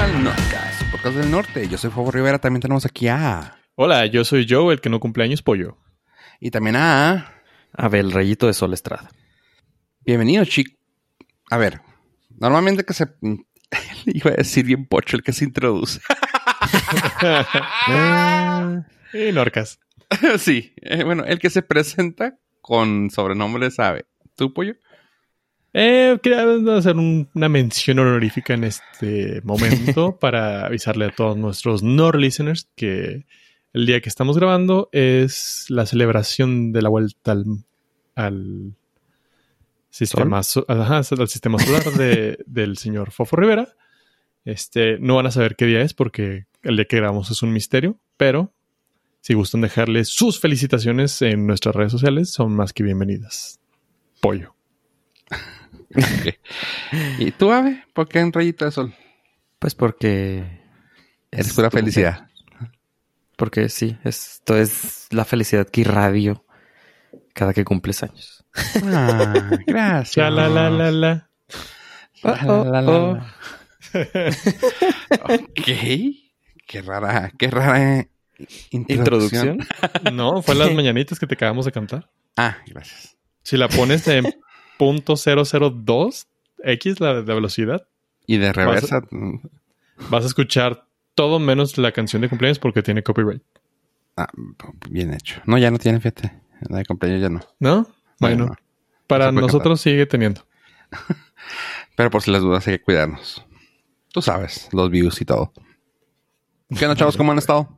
al Nordcast, podcast del norte. Yo soy Fabo Rivera, también tenemos aquí a... Hola, yo soy Joe, el que no cumpleaños pollo. Y también a... Abel Rayito de Sol Estrada. Bienvenido, chico. A ver, normalmente que se... Iba a decir bien pocho el que se introduce. y Norcas. sí, eh, bueno, el que se presenta con sobrenombre sabe. ¿Tú, pollo? Eh, quería hacer un- una mención honorífica en este momento para avisarle a todos nuestros Nord listeners que el día que estamos grabando es la celebración de la vuelta al, al sistema, so- ajá, al sistema solar de- del señor Fofo Rivera. Este, no van a saber qué día es porque el día que grabamos es un misterio, pero si gustan dejarle sus felicitaciones en nuestras redes sociales, son más que bienvenidas. Pollo. ¿Y tú, Ave? ¿Por qué en rayito de sol? Pues porque... Es pura felicidad. Porque sí, esto es la felicidad que irradio cada que cumples años. Ah, gracias. La la la la la. La, Oh, la, la, oh. la. ok. Qué rara, qué rara introducción. Introducción. No, fue las mañanitas que te acabamos de cantar. Ah, gracias. Si la pones en punto .002 X, la, la velocidad, Y de reversa, vas a escuchar todo menos la canción de cumpleaños porque tiene copyright. ah, bien hecho. No, ya no tiene, fíjate. La de cumpleaños ya no. ¿No? Bueno, no. para nosotros sigue teniendo. Pero por si las dudas hay que cuidarnos. Tú sabes, los views y todo. ¿Qué onda, chavos? ¿Cómo han estado?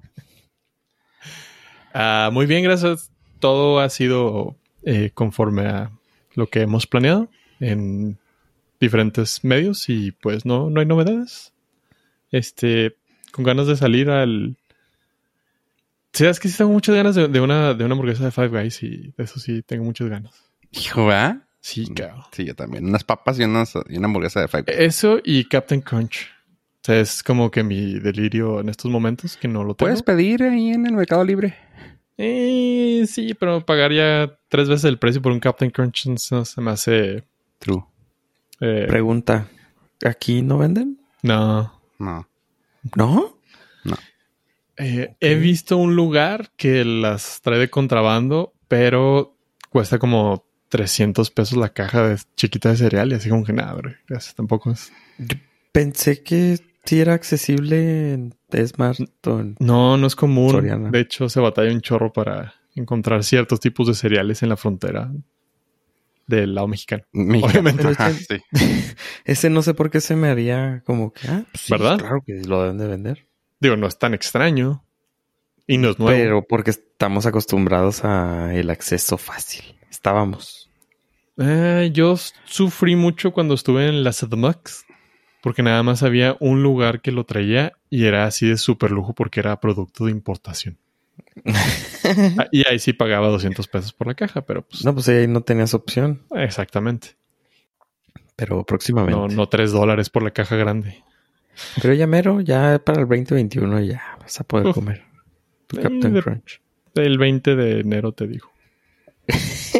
Ah, muy bien, gracias. Todo ha sido eh, conforme a lo que hemos planeado en diferentes medios y pues no, no hay novedades. Este, con ganas de salir al... Sí, es que sí tengo muchas ganas de, de una, de una hamburguesa de Five Guys y de eso sí tengo muchas ganas. Hijo, ¿verdad? Sí, cabrón. Sí, yo también. Unas papas y, unas, y una hamburguesa de Five. Eso y Captain Crunch. O sea, es como que mi delirio en estos momentos que no lo tengo. Puedes pedir ahí en el Mercado Libre. Eh, sí, pero pagaría tres veces el precio por un Captain Crunch no se me hace... True. eh, Pregunta. ¿Aquí no venden? no. No. ¿No? Eh, He visto un lugar que las trae de contrabando, pero cuesta como 300 pesos la caja de chiquita de cereal y así como que nada, bro, gracias, tampoco es. Yo pensé que sí era accesible en Smart o en- No, no es común. Soriana. De hecho, se batalla un chorro para encontrar ciertos tipos de cereales en la frontera del lado mexicano. Mexicano. Obviamente. Ajá, sí. Ese no sé por qué se me haría como que... Ah, pues sí, ¿Verdad? Claro que lo deben de vender. Digo, no es tan extraño y no es nuevo. Pero porque estamos acostumbrados a el acceso fácil. Estábamos. Eh, yo sufrí mucho cuando estuve en la Sedmux, porque nada más había un lugar que lo traía y era así de súper lujo porque era producto de importación. Ah, y ahí sí pagaba 200 pesos por la caja, pero pues No, pues ahí no tenías opción. exactamente. Pero próximamente. No, no 3 dólares por la caja grande. Pero ya mero, ya para el 2021 ya vas a poder comer tu Eh, Captain de- Crunch. El 20 de enero te digo.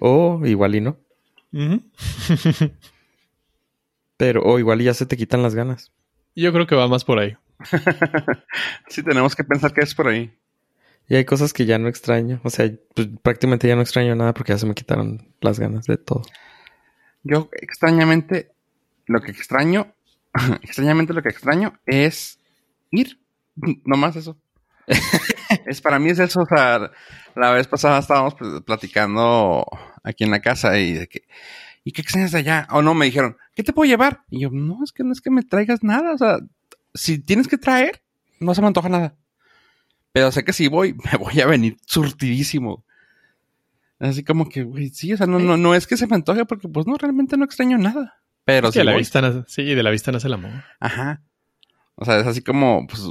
O igual y no. Ujú. Pero, o igual y ya se te quitan las ganas. Yo creo que va más por ahí. Sí, tenemos que pensar que es por ahí. Y hay cosas que ya no extraño. O sea, pues, prácticamente ya no extraño nada porque ya se me quitaron las ganas de todo. Yo extrañamente, lo que extraño, extrañamente lo que extraño es ir. Nomás eso. es para mí es eso. O sea, la vez pasada estábamos pl- platicando aquí en la casa y de que, ¿y qué extrañas de allá? O no, me dijeron, ¿qué te puedo llevar? Y yo, no, es que no es que me traigas nada. O sea, si tienes que traer, no se me antoja nada. Pero sé que si voy, me voy a venir surtidísimo. Así como que, güey, sí, o sea, no, no, no es que se me antoje porque, pues no, realmente no extraño nada. Pero Que si de la voy, vista nace- sí, de la vista nace el amor. Ajá. O sea, es así como, pues,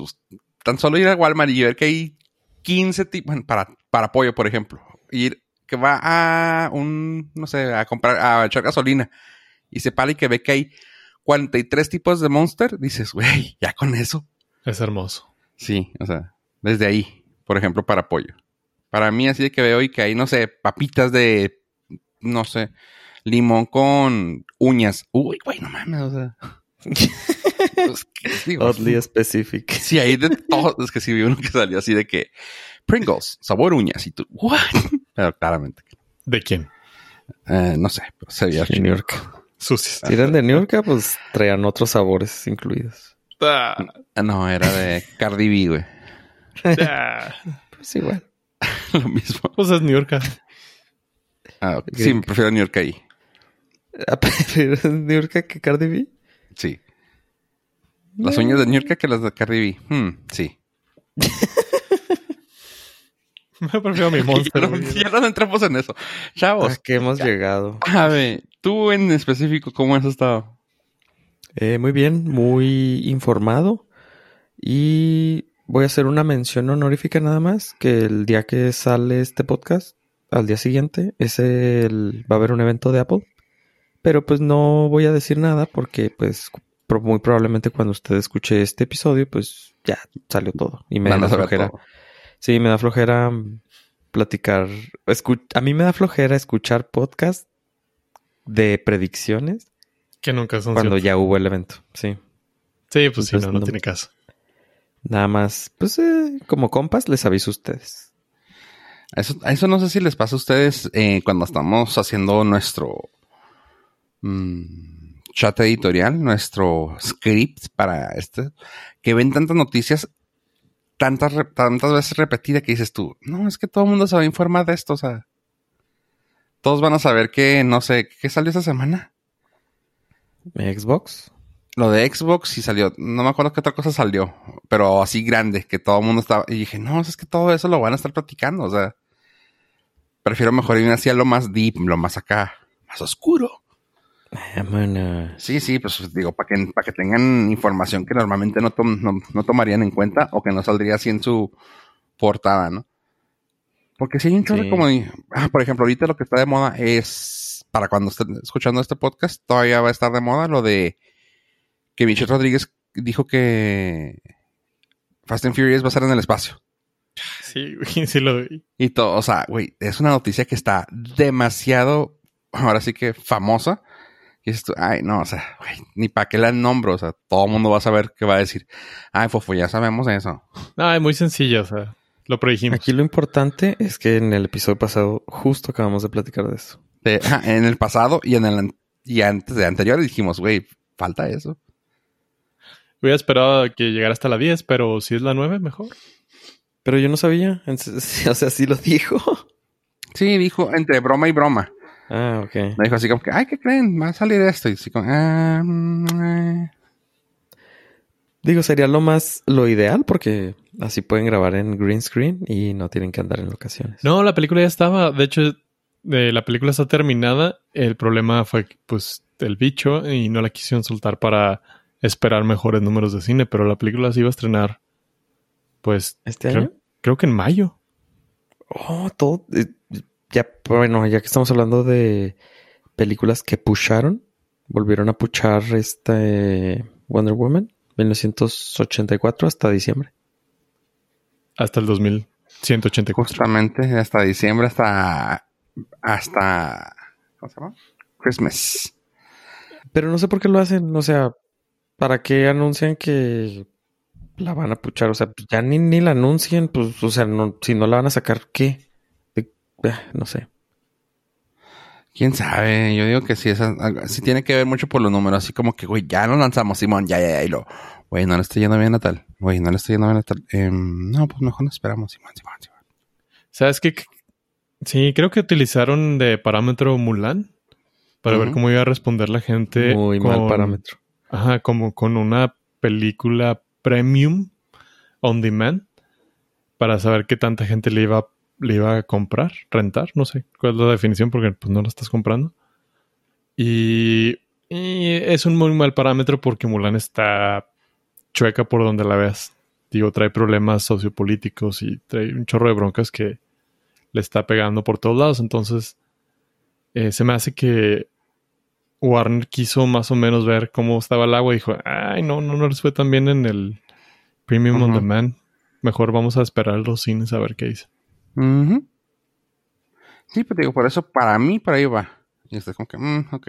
tan solo ir a Walmart y ver que hay 15 tipos, bueno, para, para pollo, por ejemplo. Ir, que va a un, no sé, a comprar, a echar gasolina y se para y que ve que hay 43 tipos de Monster, dices, güey, ya con eso. Es hermoso. Sí, o sea, desde ahí, por ejemplo, para pollo. Para mí, así de que veo y que hay, no sé, papitas de, no sé, limón con uñas. Uy, güey, no mames, o sea. Pues, ¿qué digo? Oddly specific. Sí, hay de todo. Es que sí vi uno que salió así de que Pringles, sabor uñas. Y tú, ¿what? Pero claramente, ¿De quién? eh, no sé, pero se veía De New York. Sucias. Si eran de New York, pues traían otros sabores incluidos. Ah, Ah, No, era de Cardi B, güey. ah. Pues igual. Lo mismo. Pues es New York. Ah, ok. Sí, me prefiero New York ahí. Ah, ¿Prefieres New York que Cardi B? Sí. Las uñas de New York que las de Cardi B. Hmm, sí. Me prefiero mi monster. ya, no, güey. ya no entramos en eso. Chavos, ¿A qué hemos llegado? a ver, tú en específico, ¿cómo has estado? Eh, muy bien, muy informado. Y voy a hacer una mención honorífica nada más, que el día que sale este podcast, al día siguiente, es el, va a haber un evento de Apple. Pero pues no voy a decir nada porque pues muy probablemente cuando usted escuche este episodio, pues ya salió todo. Y me Van da a saber flojera. todo. Sí, me da flojera platicar. escu- a mí me da flojera escuchar podcast de predicciones Que nunca son cuando ya hubo el evento. Sí. Sí, pues sí, no, no no- tiene caso. Nada más, pues eh, como compas les aviso a ustedes. Eso, a eso no sé si les pasa a ustedes eh, cuando estamos haciendo nuestro mm, chat editorial, nuestro script para este, que ven tantas noticias, tantas, tantas veces repetidas que dices tú, no, es que todo el mundo se va a informar de esto, o sea, todos van a saber que, no sé, ¿qué salió esta semana? Xbox. Lo de Xbox sí salió, no me acuerdo qué otra cosa salió, pero así grande, que todo el mundo estaba, y dije, no, es que todo eso lo van a estar platicando, o sea, prefiero mejor irme hacia lo más deep, lo más acá, más oscuro. Vámonos. Sí, sí, pues digo, para que, para que tengan información que normalmente no, tom- no, no tomarían en cuenta o que no saldría así en su portada, ¿no? Porque si hay un chorro Sí. como, de- ah, por ejemplo, ahorita lo que está de moda es, para cuando estén escuchando este podcast, todavía va a estar de moda lo de que Michelle Rodríguez dijo que Fast and Furious va a estar en el espacio. Sí, güey, sí lo vi. Y todo, o sea, güey, es una noticia que está demasiado, ahora sí que famosa. Y dices tú, ay, no, o sea, güey, ni para qué la nombro, o sea, todo el mundo va a saber qué va a decir. Ay, fofo, ya sabemos eso. No, es muy sencillo, o sea, lo predijimos. Aquí lo importante es que en el episodio pasado justo acabamos de platicar de eso. De- en el pasado y en el y antes de anterior dijimos, güey, falta eso. Hubiera esperado que llegara hasta la 10, pero si es la 9, mejor. Pero yo no sabía. O sea, sí lo dijo. Sí, dijo entre broma y broma. Ah, ok. Me dijo así como que, ay, ¿qué creen? Va a salir esto. Y así como, ah, mm, eh. Digo, sería lo más, lo ideal porque así pueden grabar en green screen y no tienen que andar en locaciones. No, la película ya estaba. De hecho, eh, la película está terminada. El problema fue, pues, el bicho y no la quisieron soltar para esperar mejores números de cine, pero la película se iba a estrenar, pues, ¿Este creo, año? creo que en mayo. Oh, todo. eh, ya, bueno, ya que estamos hablando de películas que pusharon, volvieron a puchar este Wonder Woman 1984 hasta diciembre. Hasta el 2184. justamente hasta diciembre, hasta, hasta, ¿cómo se llama? Christmas. Pero no sé por qué lo hacen. O sea, ¿para qué anuncian que la van a puchar? O sea, ya ni, ni la anuncien. Pues, o sea, no, si no la van a sacar, ¿qué? Ah, no sé. ¿Quién sabe? Yo digo que sí, esa, sí tiene que ver mucho por los números. Así como que, güey, ya nos lanzamos, Simón, ya, ya, ya. Y lo, güey, no le estoy yendo bien a tal. Güey, no le estoy yendo bien a tal. Em, no, pues mejor nos esperamos, Simón, Simón, Simón. ¿Sabes qué? Sí, creo que utilizaron de parámetro Mulan para ver cómo iba a responder la gente. Muy mal parámetro. Ajá, como con una película premium on demand para saber qué tanta gente le iba, le iba a comprar, rentar, no sé cuál es la definición porque pues no la estás comprando. Y, y es un muy mal parámetro porque Mulan está chueca por donde la veas. Digo, trae problemas sociopolíticos y trae un chorro de broncas que le está pegando por todos lados. Entonces, eh, se me hace que Warner quiso más o menos ver cómo estaba el agua y dijo, ay, no, no, no les fue tan bien en el Premium on Ujú. Demand. Mejor vamos a esperar los cines a ver qué dice. Ujú. Sí, pues digo, por eso para mí por ahí va. Y está como que, mm, ok.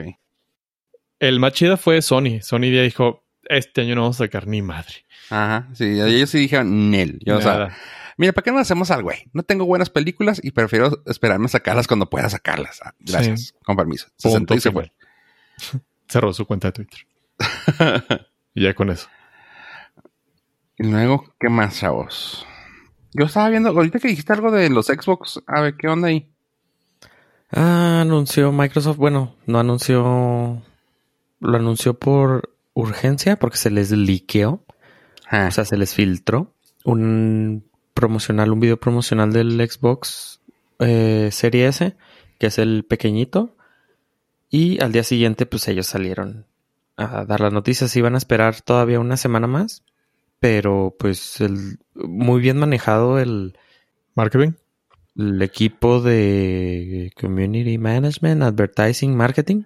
El más chido fue Sony. Sony ya dijo, este año no vamos a sacar ni madre. Ajá, sí, ellos sí dijeron Nel. Yo, o sea, mira, ¿para qué no hacemos algo, güey? No tengo buenas películas y prefiero esperarme a sacarlas cuando pueda sacarlas. Ah, Gracias, con permiso. Se Punto sentó y se fue. Cerró su cuenta de Twitter. y ya con eso. Y luego, ¿qué más, chavos? Yo estaba viendo, ahorita que dijiste algo de los Xbox, a ver, ¿qué onda ahí? Ah, anunció Microsoft, bueno, no anunció, lo anunció por urgencia porque se les liqueó, Ah, o sea, se les filtró un promocional, un video promocional del Xbox eh, Serie S, que es el pequeñito, y al día siguiente pues ellos salieron a dar las noticias, iban a esperar todavía una semana más, pero pues el, muy bien manejado el, ¿Marketing? el equipo de Community Management, Advertising, Marketing.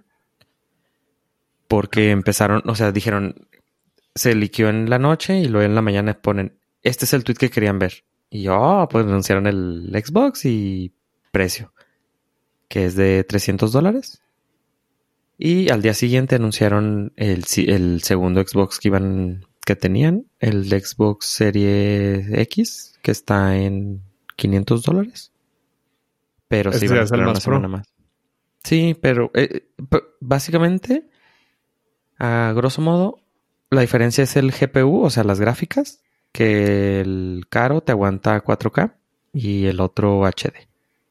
Porque empezaron, o sea, dijeron, se liqueó en la noche y luego en la mañana ponen, este es el tweet que querían ver. Y yo, oh, pues anunciaron el Xbox y precio, que es de 300 dólares. Y al día siguiente anunciaron el, el segundo Xbox que iban, que tenían, el Xbox Serie X, que está en 500 dólares. Pero Ese sí van a esperar una semana pro. más. Sí, pero eh, básicamente, a grosso modo, la diferencia es el GPU, o sea, las gráficas, que el caro te aguanta 4K y el otro HD.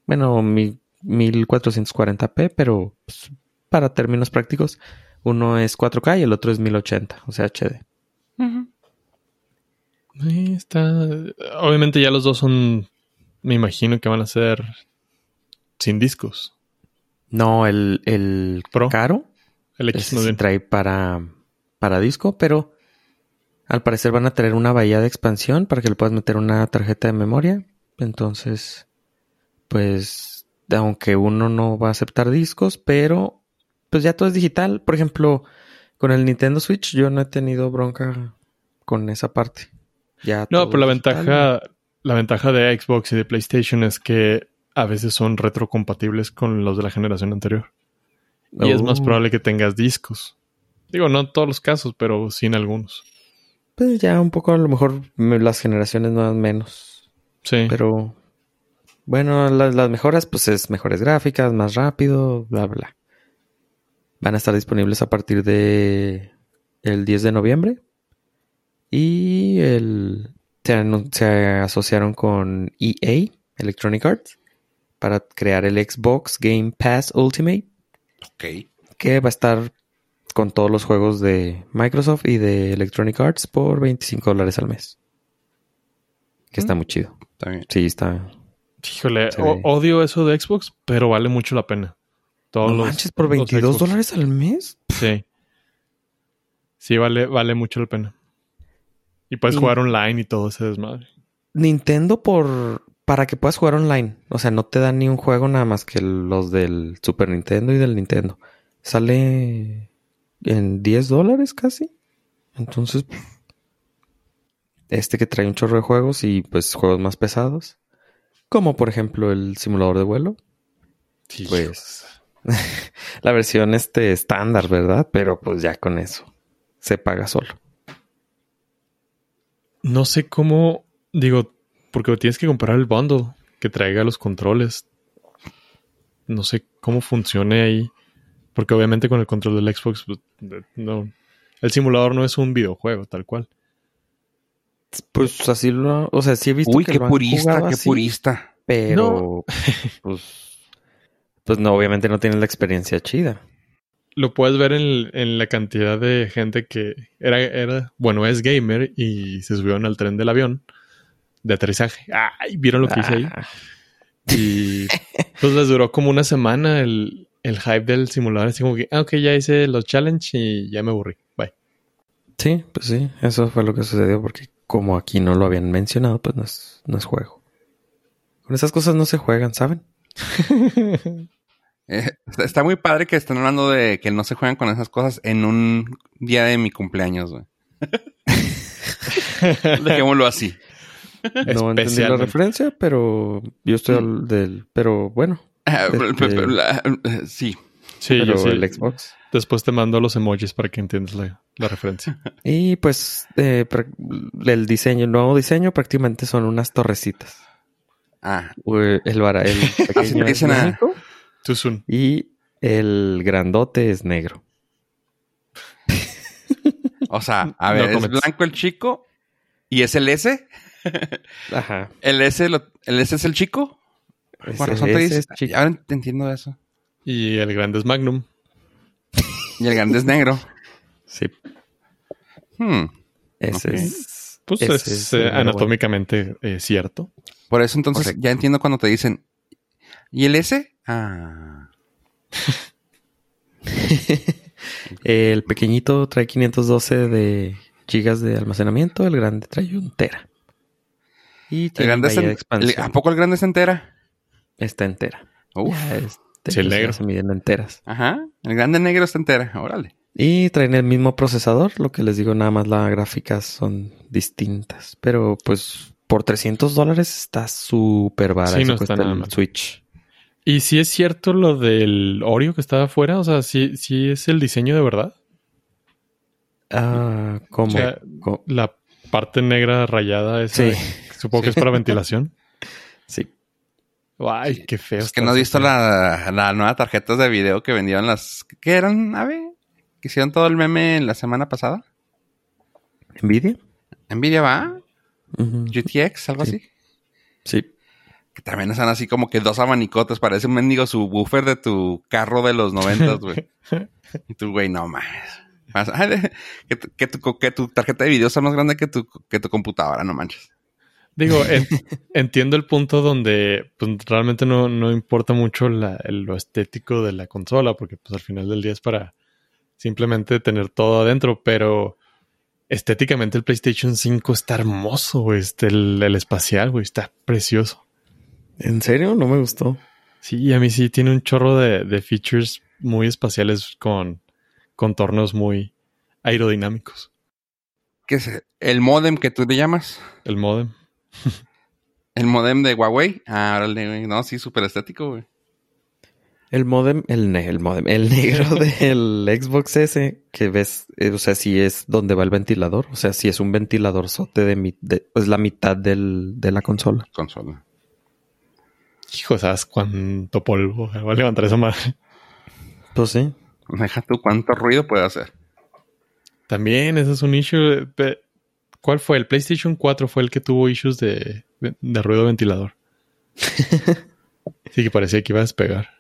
Bueno, mi- 1440p, pero pues, para términos prácticos, uno es 4K y el otro es 1080, o sea, HD. Sí, está. Obviamente ya los dos son. Me imagino que van a ser sin discos. No, el, el Pro. caro El X trae para, para disco, pero al parecer van a tener una bahía de expansión para que le puedas meter una tarjeta de memoria. Entonces, pues, aunque uno no va a aceptar discos, pero pues ya todo es digital. Por ejemplo, con el Nintendo Switch yo no he tenido bronca con esa parte. Ya No, pero la ventaja, la ventaja de Xbox y de PlayStation es que a veces son retrocompatibles con los de la generación anterior. Y es más Oh. probable que tengas discos. Digo, no en todos los casos, pero sí en algunos. Pues ya un poco a lo mejor me- las generaciones nuevas menos. Sí. Pero bueno, las, las mejoras, pues es mejores gráficas, más rápido, bla, bla. Van a estar disponibles a partir de el 10 de noviembre. Y el, se, asociaron con EA, Electronic Arts, para crear el Xbox Game Pass Ultimate, Ok. que va a estar con todos los juegos de Microsoft y de Electronic Arts por 25 dólares al mes. Que está Mm. muy chido. Está bien. Sí, está, Híjole, odio eso de Xbox, pero vale mucho la pena. Todos No los- manches, por los 22 Xbox. dólares al mes. Sí. Sí, vale, vale mucho la pena. Y puedes jugar online y todo ese desmadre. Nintendo por para que puedas jugar online. O sea, no te dan ni un juego nada más que los del Super Nintendo y del Nintendo. Sale en 10 dólares casi. Entonces, este que trae un chorro de juegos y pues juegos más pesados. Como por ejemplo el simulador de vuelo. Pues la versión este estándar, ¿verdad? Pero pues ya con eso se paga solo. No sé cómo, digo, porque tienes que comprar el bundle que traiga los controles. No sé cómo funcione ahí. Porque obviamente con el control del Xbox, pues, no. El simulador no es un videojuego, tal cual. Pues así lo, o sea, sí he visto Uy, que qué lo han purista, qué así, purista. Pero pues pues no, obviamente no tienes la experiencia chida. Lo puedes ver en, en la cantidad de gente que era, era, bueno, es gamer y se subieron al tren del avión de aterrizaje. ¡Ay! ¿Vieron lo que hice ahí? Ah, Y pues les duró como una semana el, el hype del simulador. Así como que, ah, ok, ya hice los challenge y ya me aburrí. Bye. sí, pues sí, eso fue lo que sucedió porque como aquí no lo habían mencionado, pues no es, no es juego. Con esas cosas no se juegan, ¿saben? Eh, está- muy padre que estén hablando de que no se juegan con esas cosas en un día de mi cumpleaños, güey. Dejémoslo así. No entendí la referencia, pero yo estoy al del, pero bueno, Ah, Este- la- eh, Sí. Sí, pero yo sí. el Xbox. Después te mando los emojis para que entiendas la, la referencia. Y pues eh, el diseño, el nuevo diseño prácticamente son unas torrecitas. Ah, El, vara- el pequeño dicen a- Too soon. y el grandote es negro. o sea, a No ver, es blanco el chico y es el S. Ajá. El S, lo- el S es el chico. Con razón te dices. Ahora te entiendo eso. Y el grande es Magnum. Y el grande es negro. Sí, Hmm. ese es. Pues ese es, es eh, anatómicamente eh, cierto. Por eso entonces Correcto. ya entiendo cuando te dicen. ¿Y el S? Ah. El pequeñito trae 512 de gigas de almacenamiento, el grande trae un tera. Y El grande de en- el- expansión. ¿A poco el grande es entera? Está entera. Uf. Ya, este, Sí, el negro. se miden enteras. Ajá. El grande negro está entera. Órale. Y traen el mismo procesador, lo que les digo, nada más las gráficas son distintas. Pero pues por 300 dólares está súper barato. Sí, no está cuesta nada el mal. Switch. Y si es cierto lo del Oreo que estaba afuera, o sea, sí, sí es el diseño de verdad. Ah, ¿cómo? O sea, Co- La parte negra rayada esa, Sí. de- supongo que es para ventilación. Sí. Ay, qué feo. Es que no has visto la, la nueva tarjeta de video que vendieron las. ¿Qué eran? A ver. Que hicieron todo el meme la semana pasada. ¿Nvidia? Nvidia va. Ujú. GTX, algo Sí. así. Sí. Que también son así como que dos abanicotes. Parece un mendigo subwoofer de tu carro de los noventas, güey. y tú, güey, no mames. Que, tu, que, tu, que tu tarjeta de video sea más grande que tu, que tu computadora, no manches. Digo, en- entiendo el punto donde pues, realmente no, no importa mucho la- el- lo estético de la consola, porque pues al final del día es para simplemente tener todo adentro, pero estéticamente el PlayStation 5 está hermoso, güey. Este, el, el espacial, güey, está precioso. ¿En serio? No me gustó. Sí, a mí sí tiene un chorro de, de features muy espaciales con contornos muy aerodinámicos. ¿Qué es el modem que tú le llamas? El modem. El modem de Huawei. Ah, órale, güey. No, sí, súper estético, güey. El modem, el, ne- el modem, el negro del Xbox S que ves, eh, o sea, sí es donde va el ventilador, o sea, sí es un ventilador sote de, mi, de pues la mitad del, de la consola. Consola. Hijo, ¿sabes cuánto polvo va a levantar esa madre? Pues sí. Deja tú cuánto ruido puede hacer. También, ese es un issue. ¿Cuál fue? El PlayStation 4 fue el que tuvo issues de, de ruido ventilador. sí, que parecía que iba a despegar.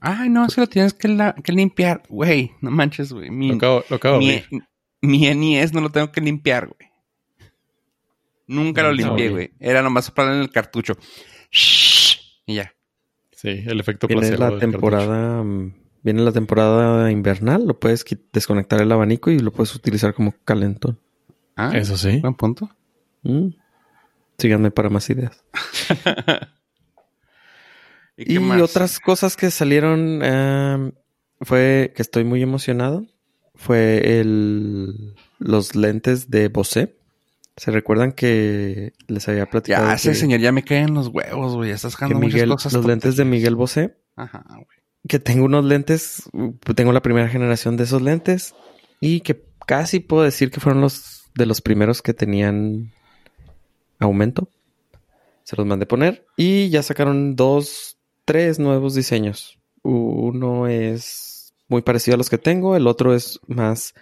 Ay, no, se lo tienes que, la- que limpiar. Güey, no manches, güey. Mi, Lo acabo, lo acabo de mi, mi NES no lo tengo que limpiar, güey. Nunca lo limpié, güey. Era nomás para en el cartucho. Shhh, y ya. Sí, el efecto Viene placebo. la cartucho. temporada, mm, viene la temporada invernal, lo puedes desconectar el abanico y lo puedes utilizar como calentón. Ah, Eso sí. Buen punto. Mm. Síganme para más ideas. ¿Y, qué Y más? otras cosas que salieron em, fue que estoy muy emocionado. Fue el los lentes de Bose. ¿Se recuerdan que les había platicado? Ya, ese señor ya me caen los huevos, güey. Estás que dejando muchas Miguel, cosas. los tontas. lentes de Miguel Bose. Ajá, güey. Que tengo unos lentes, uh, tengo la primera generación de esos lentes y que casi puedo decir que fueron los de los primeros que tenían aumento. Se los mandé poner y ya sacaron dos, tres nuevos diseños. Uno es muy parecido a los que tengo, el otro es más,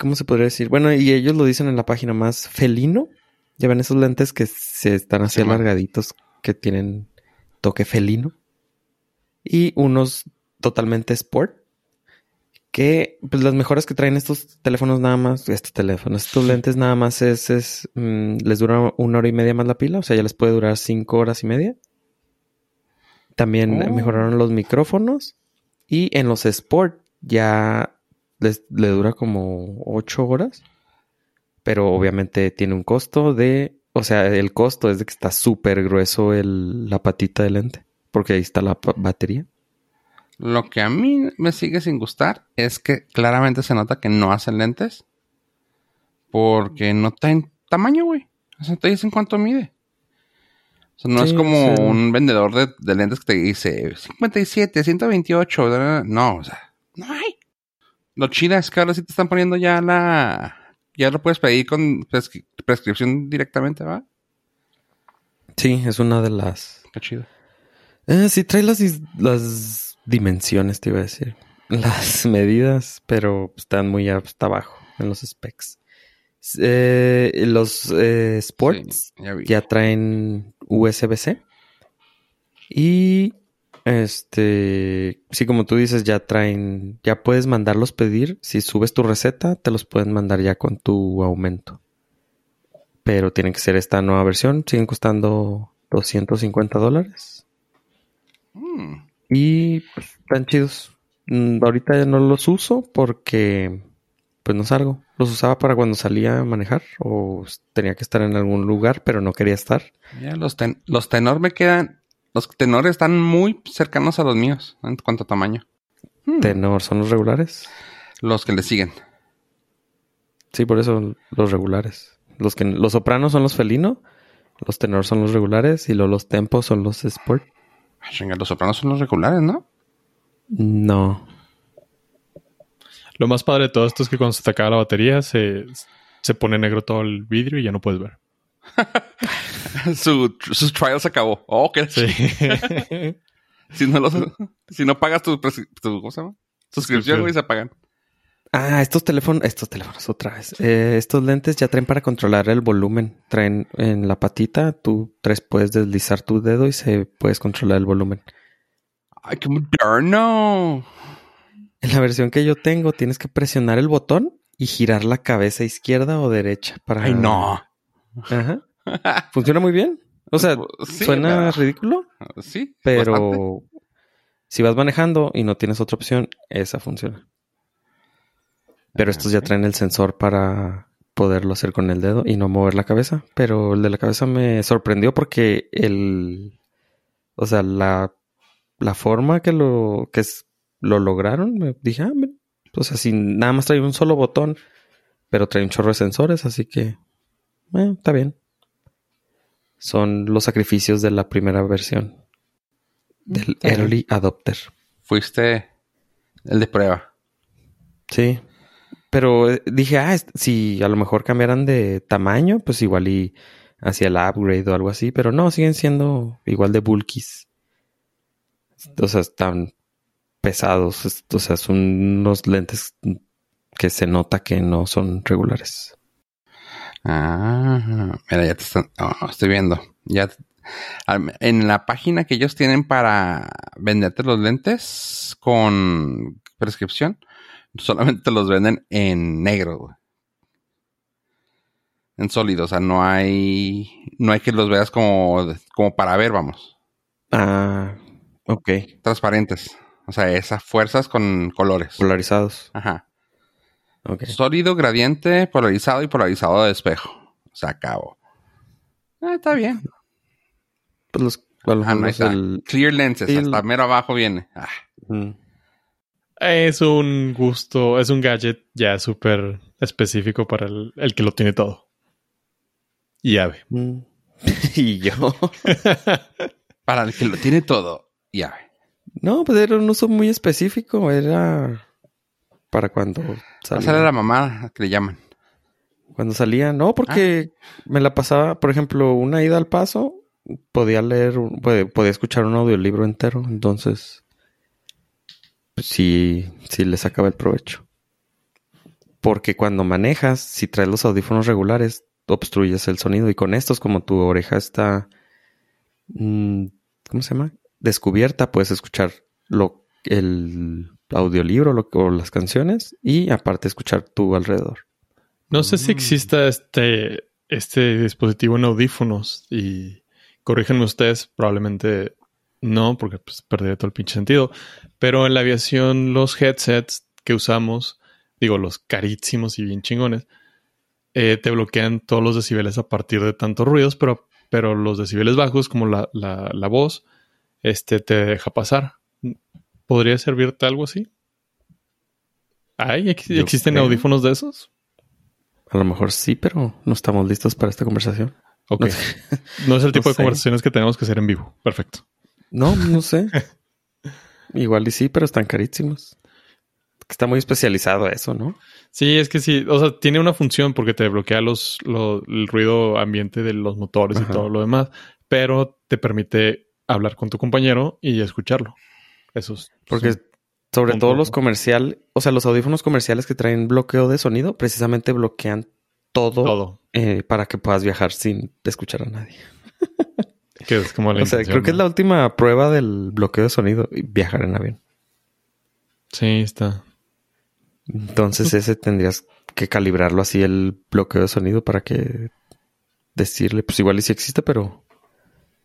¿cómo se podría decir? Bueno, y ellos lo dicen en la página más felino. Ya ven esos lentes que se están así Sí, alargaditos que tienen toque felino. Y unos totalmente sport. Que pues las mejoras que traen estos teléfonos nada más, estos teléfonos, estos lentes nada más es, es mm, les dura una hora y media más la pila, o sea, ya les puede durar cinco horas y media. También Oh. mejoraron los micrófonos y en los Sport ya les, le dura como ocho horas, pero obviamente tiene un costo de, o sea, el costo es de que está súper grueso el, la patita del lente, porque ahí está la batería. Lo que a mí me sigue sin gustar es que claramente se nota que no hacen lentes. Porque no está en tamaño, güey. O sea, te dicen cuánto mide. O sea, no es como sí. un vendedor de, de lentes que te dice 57, 128. da, da, da. No, o sea, no hay. Lo chido es que ahora sí te están poniendo ya la. Ya lo puedes pedir con prescri- prescripción directamente, ¿va? Sí, es una de las. Qué chido. Eh, sí, trae las, las dimensiones, te iba a decir. Las medidas, pero están muy hasta abajo en los specs. Eh, los eh, Sports Sí, ya ya traen USB-C. Y este, sí, como tú dices, ya traen, ya puedes mandarlos pedir. Si subes tu receta, te los pueden mandar ya con tu aumento. Pero tienen que ser esta nueva versión. Siguen costando 250 dólares. Mm. Y pues, están chidos. Mm, ahorita ya no los uso porque pues no salgo. Los usaba para cuando salía a manejar o tenía que estar en algún lugar, pero no quería estar. Ya los, ten- los tenor me quedan. Los tenores están muy cercanos a los míos en cuanto a tamaño. Hmm. Tenor son los regulares. Los que le siguen. Sí, por eso los regulares. Los que los sopranos son los felino, los tenor son los regulares y luego los tempos son los sport. Los sopranos son los regulares, ¿no? No. Lo más padre de todo esto es que cuando se te acaba la batería se, se pone negro todo el vidrio y ya no puedes ver. su, su trial se acabó. Oh, qué Sí. Si no, los, si no pagas tu, tu ¿cómo se llama? Suscripción, güey, se apagan. Ah, estos teléfonos, estos teléfonos otra vez. Eh, estos lentes ya traen para controlar el volumen. Traen en la patita, tú traes, puedes deslizar tu dedo y se puedes controlar el volumen. Ay, qué moderno. En la versión que yo tengo, tienes que presionar el botón y girar la cabeza izquierda o derecha para. Ay, no. Ajá. Funciona muy bien. O sea, Sí, suena ridículo, Sí, pero bastante. si vas manejando y no tienes otra opción, esa funciona. Pero estos ya traen el sensor para poderlo hacer con el dedo y no mover la cabeza. Pero el de la cabeza me sorprendió porque el, o sea, la, la forma que lo, que es- lo lograron, me dije, ah, mira, o sea, si nada más trae un solo botón, pero trae un chorro de sensores, así que, eh, está bien. Son los sacrificios de la primera versión del Está bien. Early Adopter. Fuiste el de prueba. Sí. Pero eh, dije, ah, si a lo mejor cambiaran de tamaño, pues igual y hacia el upgrade o algo así. Pero no, siguen siendo igual de bulkies. O sea, están pesados. es- O sea, son unos lentes que se nota que no son regulares. Ah, mira, ya te están. oh, estoy viendo. Ya. En la página que ellos tienen para venderte los lentes con prescripción, solamente te los venden en negro, güey. En sólido, o sea, no hay. No hay que los veas como, como para ver, vamos. Ah, ok. Transparentes. O sea, esas fuerzas con colores. Polarizados. Ajá. Sólido, gradiente, polarizado y polarizado de espejo. Se acabó. Ah, está bien. Pues los, Ah, no, los está. del- Clear lenses, el- hasta mero abajo viene. Ah, Mm. Es un gusto, es un gadget ya súper específico para el, el que lo tiene todo. Y ave. Mm. y yo. para el que lo tiene todo. Ya. No, pues era un uso muy específico. Era para cuando Sale salía. la mamá que le llaman. Cuando salía, no, porque me la pasaba, por ejemplo, una ida al paso, podía leer, podía escuchar un audiolibro entero. Entonces, pues sí, sí le sacaba el provecho. Porque cuando manejas, si traes los audífonos regulares, obstruyes el sonido. Y con estos, como tu oreja está, mm, ¿cómo se llama? Descubierta, puedes escuchar lo, el audiolibro lo- o las canciones y aparte escuchar tu alrededor. No sé si exista este, este dispositivo en audífonos y corríjanme ustedes, probablemente no, porque pues, perdería todo el pinche sentido. Pero en la aviación, los headsets que usamos, digo, los carísimos y bien chingones, eh, te bloquean todos los decibeles a partir de tantos ruidos, pero, pero los decibeles bajos, como la, la, la voz, este te deja pasar. ¿Podría servirte algo así? ¿Hay? ¿Ex- Yo ¿Existen creo. audífonos de esos? A lo mejor sí, pero no estamos listos para esta conversación. Ok. No es el tipo No de sé. conversaciones que tenemos que hacer en vivo. Perfecto. No, no sé. Igual y sí, pero están carísimos. Está muy especializado eso, ¿no? Sí, es que sí. O sea, tiene una función porque te bloquea los, lo- el ruido ambiente de los motores Ajá. y todo lo demás, pero te permite hablar con tu compañero y escucharlo. Eso es. Porque sí. sobre todo los comerciales, o sea, los audífonos comerciales que traen bloqueo de sonido, precisamente bloquean todo, todo. eh, para que puedas viajar sin escuchar a nadie. Que es como la O sea, creo que es la última prueba del bloqueo de sonido, y viajar en avión. Sí, está. Entonces ese tendrías que calibrarlo así el bloqueo de sonido para que decirle, pues igual y sí existe, pero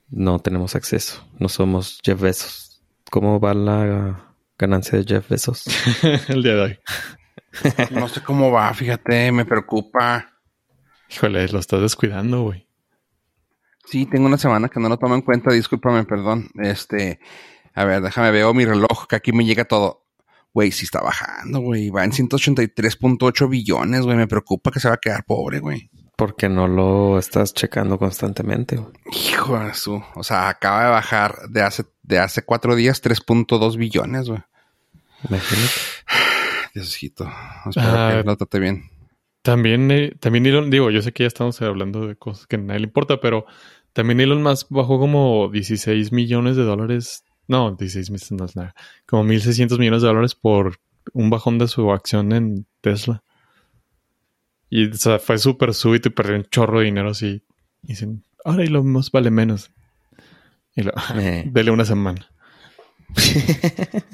no tenemos acceso. No somos Jeff Bezos. ¿Cómo va la ganancia de Jeff Bezos? el día de hoy. No sé cómo va, fíjate, me preocupa. Híjole, lo estás descuidando, güey. Sí, tengo una semana que no lo tomo en cuenta, discúlpame, perdón. Este, a ver, déjame veo mi reloj, que aquí me llega todo. Güey, sí está bajando, güey. Va en 183.8 billones, güey. Me preocupa que se va a quedar pobre, güey. Porque no lo estás checando constantemente. Hijo de su. O sea, acaba de bajar de hace, de hace cuatro días 3.2 billones, güey. Imagínate. Diosito. Espero Ah. que lo trate bien. También, eh, también Elon, digo, yo sé que ya estamos hablando de cosas que a nadie le importa, pero también Elon Musk bajó como 16 millones de dólares. No, 16 millones no es nada. Como 1.600 millones de dólares por un bajón de su acción en Tesla. Y o sea, fue súper súbito y perdió un chorro de dinero así. Y dicen, ahora Elon Musk vale menos. Y lo, Eh. dele una semana.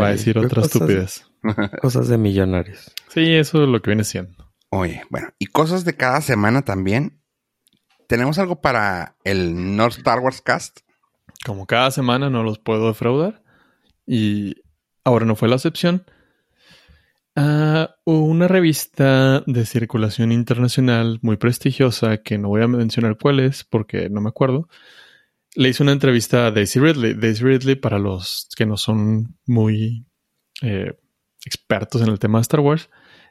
Va a decir otra cosas- estupidez. Cosas de millonarios. Sí, eso es lo que viene siendo. Oye, bueno, y cosas de cada semana también. Tenemos algo para el North Star Wars Cast. Como cada semana no los puedo defraudar. Y ahora no fue la excepción. Ah, una revista de circulación internacional muy prestigiosa, que no voy a mencionar cuál es porque no me acuerdo, le hizo una entrevista a Daisy Ridley. Daisy Ridley, para los que no son muy eh, expertos en el tema de Star Wars,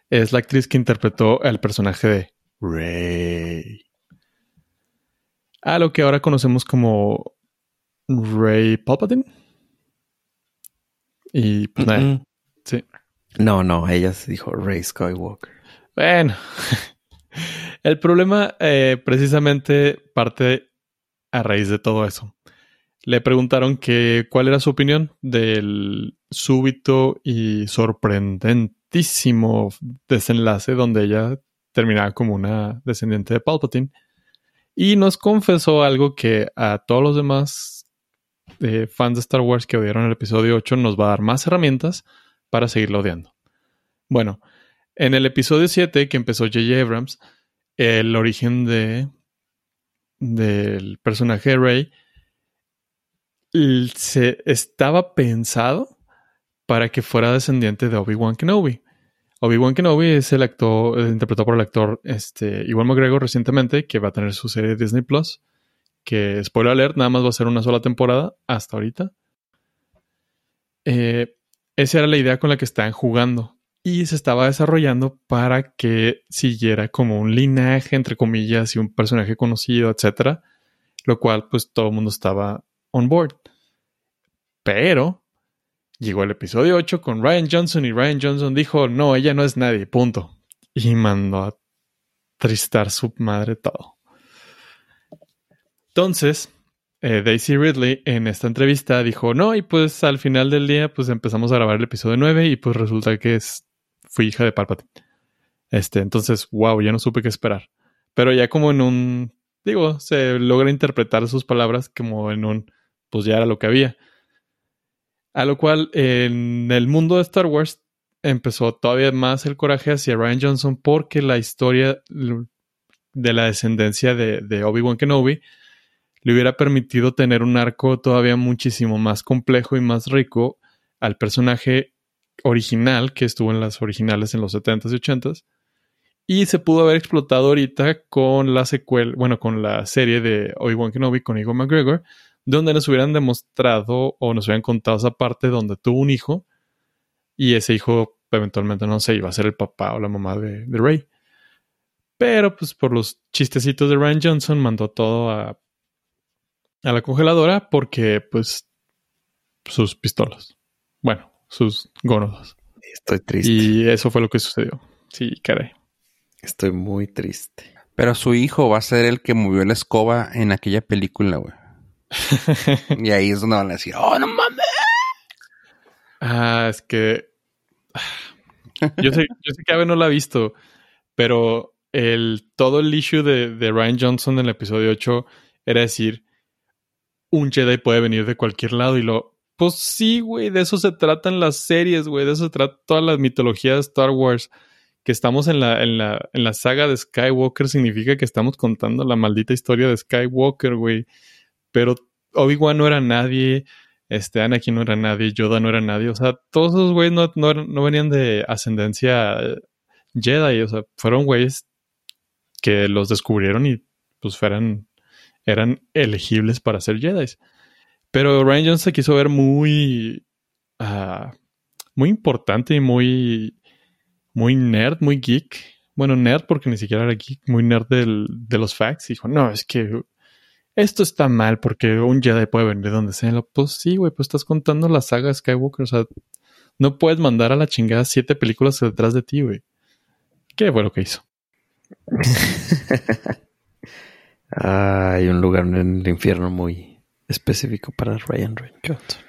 es la actriz que interpretó al personaje de Rey. A lo que ahora conocemos como Rey Palpatine. Y pues nada. No, no, ella se dijo Rey Skywalker. Bueno, el problema eh, precisamente parte a raíz de todo eso. Le preguntaron que cuál era su opinión del súbito y sorprendentísimo desenlace donde ella terminaba como una descendiente de Palpatine. Y nos confesó algo que a todos los demás eh, fans de Star Wars que odiaron el episodio 8 nos va a dar más herramientas para seguirlo odiando. Bueno, en el episodio 7 que empezó J.J. Abrams, el origen de del personaje de Rey se estaba pensado para que fuera descendiente de Obi-Wan Kenobi. Obi-Wan Kenobi es el actor, eh, interpretado por el actor este, Iwan McGregor recientemente, que va a tener su serie de Disney Plus. Que, spoiler alert, nada más va a ser una sola temporada hasta ahorita. Eh, esa era la idea con la que estaban jugando. Y se estaba desarrollando para que siguiera como un linaje, entre comillas, y un personaje conocido, etcétera. Lo cual, pues todo el mundo estaba on board. Pero llegó el episodio 8 con Ryan Johnson y Ryan Johnson dijo: No, ella no es nadie, punto. Y mandó a tristar su madre todo. Entonces, eh, Daisy Ridley en esta entrevista dijo, no, y pues al final del día pues empezamos a grabar el episodio 9 y pues resulta que es, fui hija de Palpatine. Este, entonces, wow, ya no supe qué esperar. Pero ya como en un, digo, se logra interpretar sus palabras como en un, pues ya era lo que había. A lo cual en el mundo de Star Wars empezó todavía más el coraje hacia Ryan Johnson porque la historia de la descendencia de, de Obi-Wan Kenobi le hubiera permitido tener un arco todavía muchísimo más complejo y más rico al personaje original que estuvo en las originales en los 70s y 80s. Y se pudo haber explotado ahorita con la secuela, bueno, con la serie de Obi-Wan Kenobi con Ewan McGregor, donde nos hubieran demostrado o nos hubieran contado esa parte donde tuvo un hijo y ese hijo eventualmente, no sé, iba a ser el papá o la mamá de, de Rey. Pero pues por los chistecitos de Ryan Johnson mandó todo a, a la congeladora porque pues sus pistolas. Bueno, sus gonodas. Estoy triste. Y eso fue lo que sucedió. Sí, caray. Estoy muy triste. Pero su hijo va a ser el que movió la escoba en aquella película, güey. y ahí es donde van a decir, ¡oh, no mames! Ah, es que. Yo sé, yo sé que Abe no la ha visto, pero el, todo el issue de, de Ryan Johnson en el episodio 8 era decir: un Jedi puede venir de cualquier lado y lo. Pues sí, güey, de eso se tratan las series, güey, de eso se trata toda la mitología de Star Wars. Que estamos en la, en la, en la saga de Skywalker significa que estamos contando la maldita historia de Skywalker, güey. Pero Obi-Wan no era nadie, este Anakin no era nadie, Yoda no era nadie. O sea, todos esos güeyes no, no, no venían de ascendencia Jedi. O sea, fueron güeyes que los descubrieron y pues fueran, eran elegibles para ser Jedi. Pero Ryan Johnson se quiso ver muy, uh, muy importante y muy, muy nerd, muy geek. Bueno, nerd porque ni siquiera era geek, muy nerd del, de los facts. Dijo, no, es que esto está mal porque un Jedi puede venir de donde sea. Pues sí, güey, pues estás contando la saga Skywalker. O sea, no puedes mandar a la chingada siete películas detrás de ti, güey. ¿Qué fue lo que hizo? Hay un lugar en el infierno muy específico para Ryan Johnson.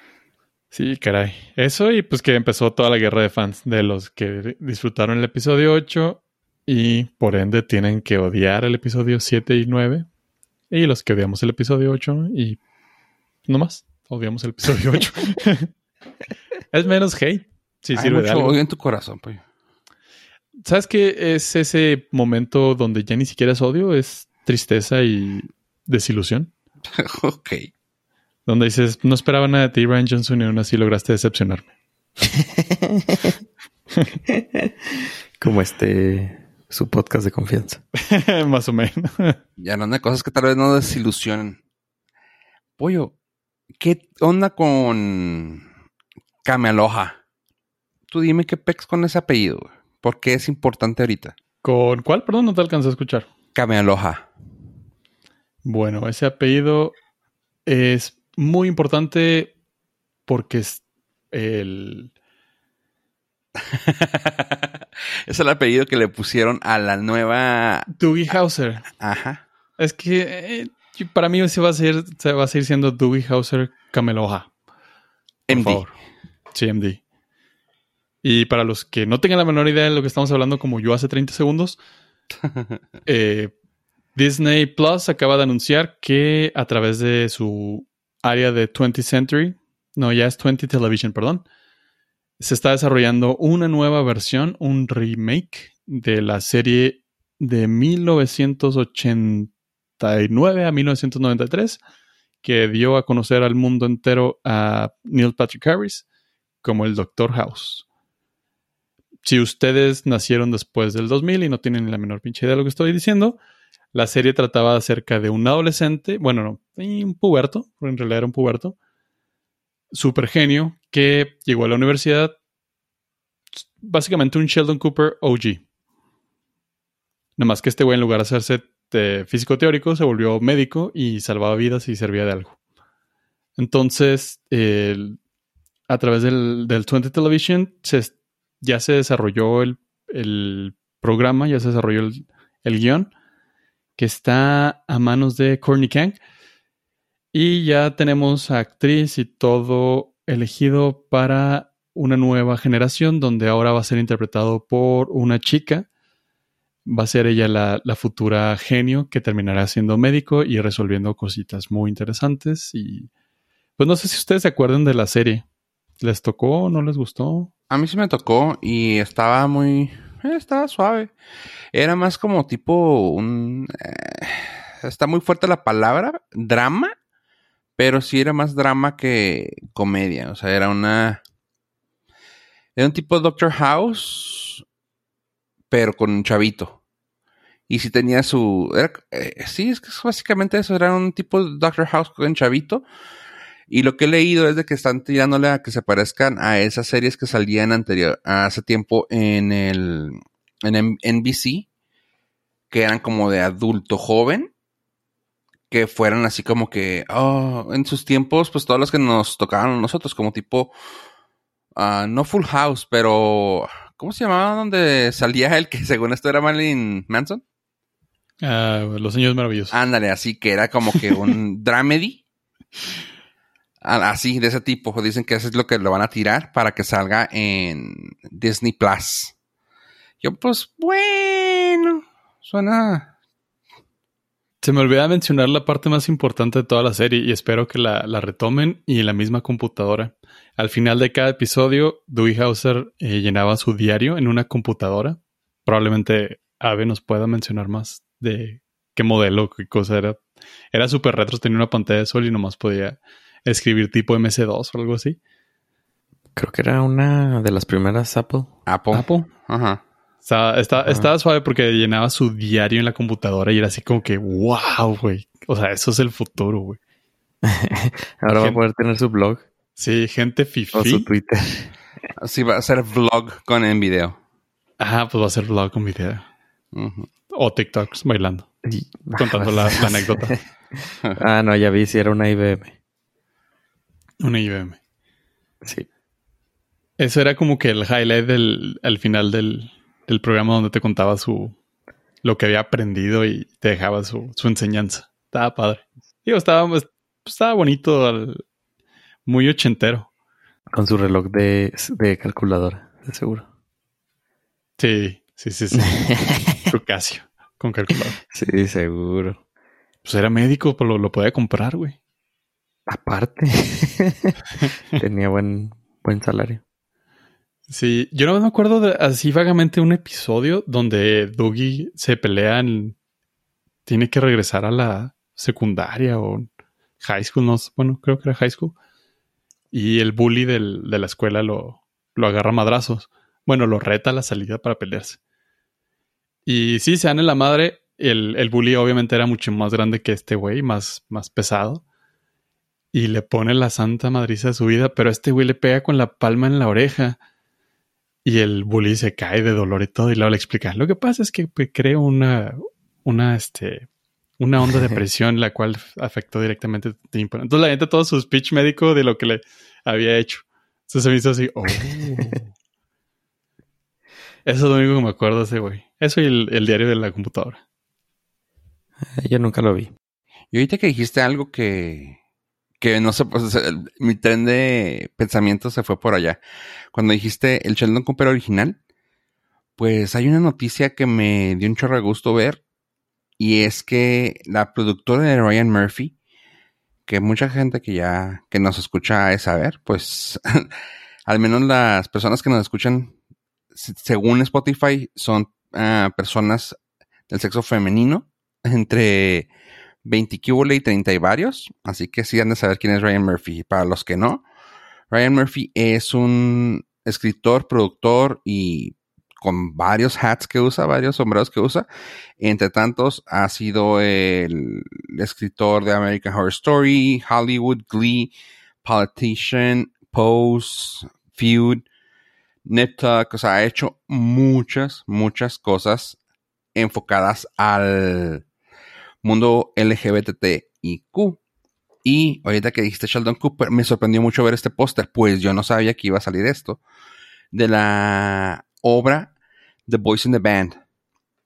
Sí, caray. Eso y pues que empezó toda la guerra de fans de los que disfrutaron el episodio 8 y por ende tienen que odiar el episodio 7 y 9 y los que odiamos el episodio 8 y no más, odiamos el episodio 8. es menos hate. Sí, Hay sirve de mucho algo. odio en tu corazón, pues. ¿Sabes qué es ese momento donde ya ni siquiera es odio? Es tristeza y desilusión. ok. Donde dices, no esperaba nada de ti, Ryan Johnson, y aún así lograste decepcionarme. Como este, su podcast de confianza. Más o menos. Ya no de cosas que tal vez no desilusionen. Pollo, ¿qué onda con Camealoja? Tú dime qué pex con ese apellido. güey. ¿Por qué es importante ahorita? ¿Con cuál? Perdón, no te alcancé a escuchar. Camealoja. Bueno, ese apellido es muy importante porque es el... es el apellido que le pusieron a la nueva. Doogie Hauser. Ajá. Es que eh, para mí se va a seguir, se va a seguir siendo Doogie Hauser Cameloja. Por MD. favor. Sí, MD. Y para los que no tengan la menor idea de lo que estamos hablando, como yo hace 30 segundos, eh, Disney Plus acaba de anunciar que a través de su área de 20th Century, no, ya es 20 Television, perdón, se está desarrollando una nueva versión, un remake de la serie de 1989 a 1993, que dio a conocer al mundo entero a Neil Patrick Harris como el Doctor House. Si ustedes nacieron después del 2000 y no tienen la menor pinche idea de lo que estoy diciendo, la serie trataba acerca de un adolescente, bueno, no, un puberto, en realidad era un puberto, super genio, que llegó a la universidad, básicamente un Sheldon Cooper OG. Nada más que este güey, en lugar de hacerse de físico teórico, se volvió médico y salvaba vidas y servía de algo. Entonces, a través del, del 20 Television, se, ya se desarrolló el, el programa, ya se desarrolló el, el guion, que está a manos de Courtney Kang. Y ya tenemos a actriz y todo elegido para una nueva generación, donde ahora va a ser interpretado por una chica. Va a ser ella la, la futura genio que terminará siendo médico y resolviendo cositas muy interesantes. Y pues no sé si ustedes se acuerdan de la serie. ¿Les tocó? ¿No les gustó? A mí sí me tocó y estaba muy. eh, estaba suave. Era más como tipo un. eh, está muy fuerte la palabra, drama, pero sí era más drama que comedia. O sea, era una. Era un tipo Doctor House, pero con un chavito. Y sí tenía su. era- eh, sí, es que básicamente eso. Era un tipo Doctor House con chavito. Y lo que he leído es de que están tirándole a que se parezcan a esas series que salían anterior, hace tiempo en el en NBC, que eran como de adulto joven, que fueran así como que, oh, en sus tiempos, pues todos los que nos tocaban a nosotros, como tipo, ah, no Full House, pero, ¿cómo se llamaba donde salía el que según esto era Marilyn Manson? Ah, los Años Maravillosos. Ándale, así que era como que un dramedy. Así, de ese tipo. Dicen que eso es lo que lo van a tirar para que salga en Disney Plus. Yo, pues, bueno, suena. Se me olvidaba mencionar la parte más importante de toda la serie y espero que la, la retomen y en la misma computadora. Al final de cada episodio, Dewey Hauser eh, llenaba su diario en una computadora. Probablemente Ave nos pueda mencionar más de qué modelo, qué cosa era. Era súper retro, tenía una pantalla de sol y nomás podía escribir tipo MS2 o algo así. Creo que era una de las primeras Apple. Apple. Apple. Ajá. Estaba, está- estaba suave porque llenaba su diario en la computadora y era así como que, wow, güey. O sea, eso es el futuro, güey. Ahora va a poder tener su blog Sí, gente o su fifi. Twitter. Así va a ser vlog con en video. Ah, pues va a ser vlog con video. O TikToks bailando, Y- contando la, la anécdota. Ah, no, ya vi si era una IBM. Una IBM. Sí. Eso era como que el highlight del, al final del, del programa donde te contaba su lo que había aprendido y te dejaba su, su enseñanza. Estaba padre. Digo, estaba, pues, estaba bonito, al- muy ochentero. Con su reloj de, de calculadora, de seguro. Sí, sí, sí, sí. su Casio con calculador. Sí, seguro. Pues era médico, pues lo, lo podía comprar, güey. Aparte, tenía buen, buen salario. Sí, yo no me acuerdo de así vagamente un episodio donde Dougie se pelean, tiene que regresar a la secundaria o high school, no bueno, creo que era high school. Y el bully del- de la escuela lo, lo agarra a madrazos. Bueno, lo reta a la salida para pelearse. Y sí, se dan en la madre. El, el bully obviamente era mucho más grande que este güey, más, más pesado. Y le pone la santa madriza de su vida, pero este güey le pega con la palma en la oreja. Y el bully se cae de dolor y todo. Y luego le explica. Lo que pasa es que pues, creo una, una, este, una onda de presión la cual afectó directamente tu tímpano. Entonces la gente todo su speech médico de lo que le había hecho. Entonces se me hizo así. Oh. Eso es lo único que me acuerdo de ese güey. Eso y el, el diario de la computadora. Eh, Yo nunca lo vi. Y ahorita que dijiste algo que, que no sé, pues mi tren de pensamiento se fue por allá. Cuando dijiste el Sheldon Cooper original, pues hay una noticia que me dio un chorro de gusto ver. Y es que la productora de Ryan Murphy, que mucha gente que ya, que nos escucha es saber, pues al menos las personas que nos escuchan, se- según Spotify, son ah, personas del sexo femenino, entre 20 cúbole y 30 y varios. Así que sí han de saber quién es Ryan Murphy. Para los que no, Ryan Murphy es un escritor, productor y con varios hats que usa, varios sombreros que usa. Entre tantos, ha sido el escritor de American Horror Story, Hollywood, Glee, Politician, Pose, Feud, Nip Tuck. O sea, ha hecho muchas, muchas cosas enfocadas al mundo LGBTIQ. Y ahorita que dijiste Sheldon Cooper, me sorprendió mucho ver este póster, pues yo no sabía que iba a salir esto, de la obra The Boys in the Band.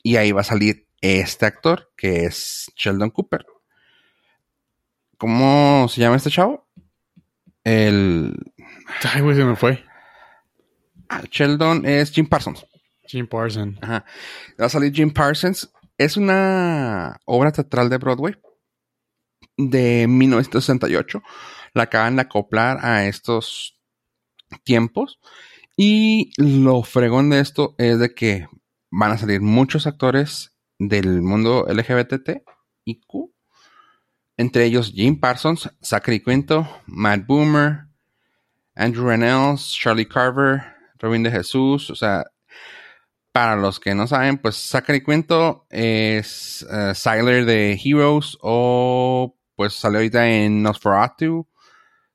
Y ahí va a salir este actor, que es Sheldon Cooper. ¿Cómo se llama este chavo? El Ay, güey, se me fue. ah, Sheldon es Jim Parsons. Jim Parson. Ajá. Va a salir Jim Parsons. Es una obra teatral de Broadway de 1968. La acaban de acoplar a estos tiempos. Y lo fregón de esto es de que van a salir muchos actores del mundo LGBT y Q. Entre ellos Jim Parsons, Zachary Quinto, Matt Boomer, Andrew Rannells, Charlie Carver, Robin de Jesús. O sea, para los que no saben, pues Zachary Quinto es uh, Siler de Heroes o pues salió ahorita en Nosferatu.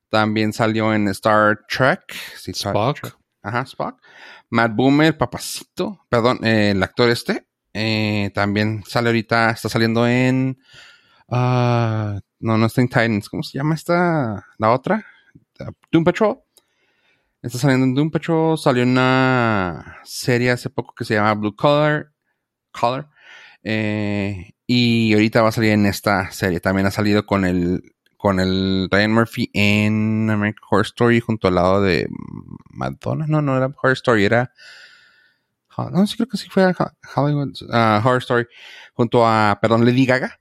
También salió en Star Trek. Sí, Star Spock. Trek. Ajá, Spock. Matt Boomer, papacito. Perdón, eh, el actor este. Eh, también sale ahorita, está saliendo en. ah, no, no está en Titans. ¿Cómo se llama esta? La otra. Doom Patrol. Está saliendo en Doom Patrol. Salió una serie hace poco que se llama Blue Collar. Collar. Eh, y ahorita va a salir en esta serie. También ha salido con el con el Ryan Murphy en American Horror Story junto al lado de Madonna. No, no era Horror Story, era. No, sí creo que sí fue Hollywood ah, Horror Story junto a, perdón, Lady Gaga.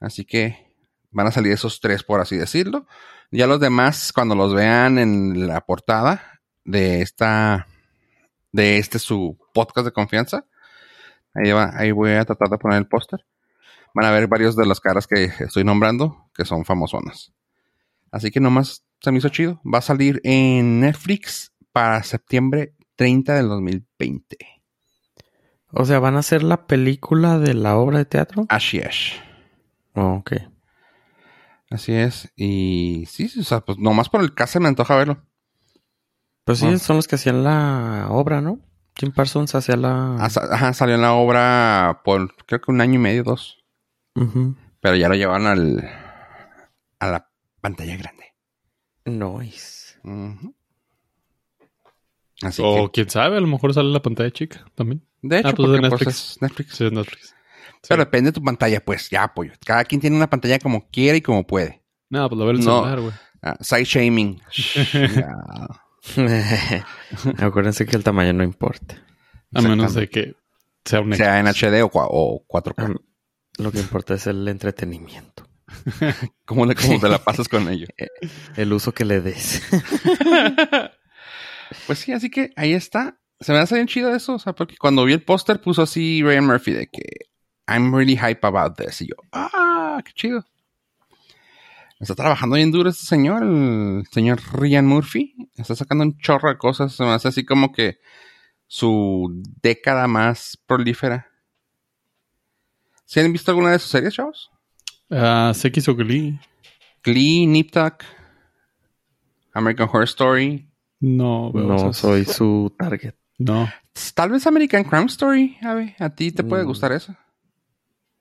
Así que van a salir esos tres, por así decirlo. Ya los demás, cuando los vean en la portada de esta, de este su podcast de confianza, ahí, va, ahí voy a tratar de poner el póster. Van a ver varios de las caras que estoy nombrando que son famosonas. Así que nomás se me hizo chido. Va a salir en Netflix para septiembre 30 del 2020. O sea, ¿van a hacer la película de la obra de teatro? Así es. Oh, ok. Así es. Y sí, o sea, pues nomás por el caso me antoja verlo. Pues sí, son los que hacían la obra, ¿no? Jim Parsons hacía la... Ah, Ajá, salió en la obra por creo que un año y medio, dos. Pero ya lo llevaron al, a la pantalla grande. Nice. Así O que, quién sabe, a lo mejor sale la pantalla chica también. de hecho, ah, pues de porque, pues, Netflix. es Netflix. Sí, es Netflix. Pero depende de tu pantalla, pues ya apoyo. Cada quien tiene una pantalla como quiere y como puede. No, pues lo ve el No. celular, güey. Ah, side shaming. Ya. Acuérdense que el tamaño no importa. A menos de que sea un sea en HD o, o 4K. Am- Lo que importa es el entretenimiento. ¿Cómo, le- cómo te la pasas con ello? El uso que le des. Pues sí, así que ahí está. Se me hace bien chido eso. O sea, porque cuando vi el póster puso así Ryan Murphy de que I'm really hype about this. Y yo, ah, qué chido. Está trabajando bien duro este señor, el señor Ryan Murphy. Está sacando un chorro de cosas. Se me hace así como que su década más prolífera. ¿Sí han visto alguna de sus series, chavos? Ah, se quiso Glee. Glee, Nip Tuck, American Horror Story. No, veo No soy su target. No. Tal vez American Crime Story, Ave. A ti te puede Mm. gustar eso.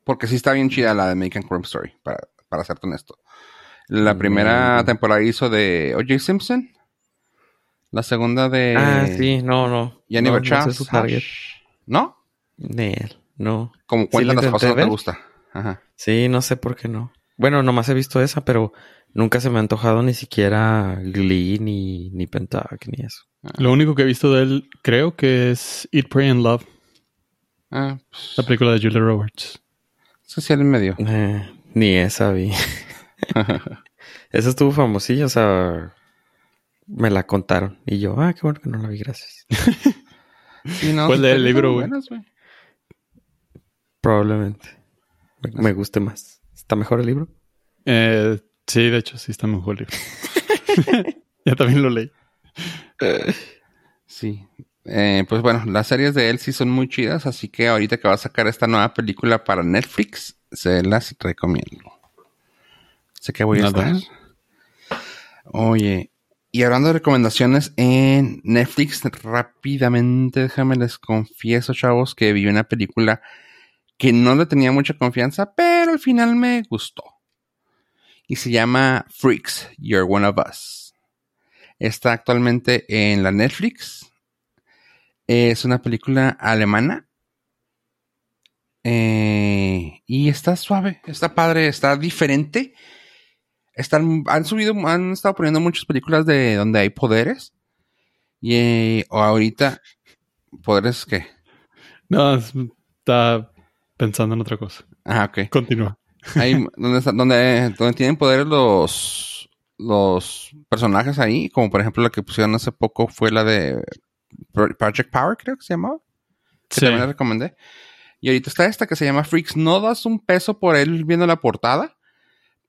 Porque sí está bien chida la de American Crime Story, para, para serte honesto. La primera Mm. temporada hizo de O.J. Simpson. La segunda de ah, sí, no, no. Yanni no, no soy su target. ¿No? No. Como Sí, cuentan la las cosas no te gusta. Ajá. Sí, no sé por qué no. Bueno, nomás he visto esa, pero nunca se me ha antojado ni siquiera Glee, ni, ni Pentac, ni eso. Lo único que he visto de él, creo que es Eat, Pray and Love, Ah, pues, la película de Julia Roberts. social en medio. Eh, ni esa vi. esa estuvo famosilla, o sea, me la contaron. Y yo, ah, qué bueno que no la vi, gracias. Sí, no, ¿Cuál sus del pelis libro, güey? buenas, güey? Probablemente. Me, me guste más. ¿Está mejor el libro? Eh, sí, de hecho, sí está mejor el libro. ya también lo leí. Sí. Eh, pues bueno, las series de él sí son muy chidas, así que ahorita que va a sacar esta nueva película para Netflix, se las recomiendo. Sé que voy a Nada. estar. Oye, y hablando de recomendaciones en Netflix, rápidamente déjame les confieso, chavos, que vi una película que no le tenía mucha confianza, pero al final me gustó. Y se llama Freaks, You're One of Us. Está actualmente en la Netflix. Es una película alemana. Eh, y está suave, está padre, está diferente. Están, han subido, han estado poniendo muchas películas de donde hay poderes. Y eh, o ahorita, ¿poderes qué? No, es- está pensando en otra cosa. Ah, ok. Continúa. Ahí, donde, donde, donde tienen poderes los, los personajes ahí, como por ejemplo la que pusieron hace poco fue la de Pro- Project Power, creo que se llamaba. Que Sí. también la recomendé. Y ahorita está esta que se llama Freaks. No das un peso por él viendo la portada.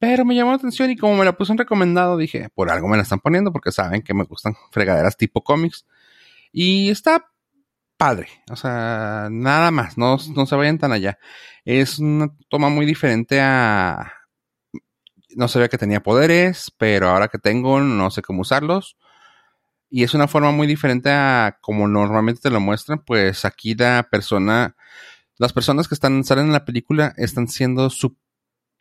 Pero me llamó la atención y como me la puse en recomendado, dije, por algo me la están poniendo porque saben que me gustan fregaderas tipo cómics. Y está padre. O sea, nada más. No, no se vayan tan allá. Es una toma muy diferente a... No sabía que tenía poderes, pero ahora que tengo no sé cómo usarlos. Y es una forma muy diferente a como normalmente te lo muestran. Pues aquí la persona las personas que están salen en la película están siendo su,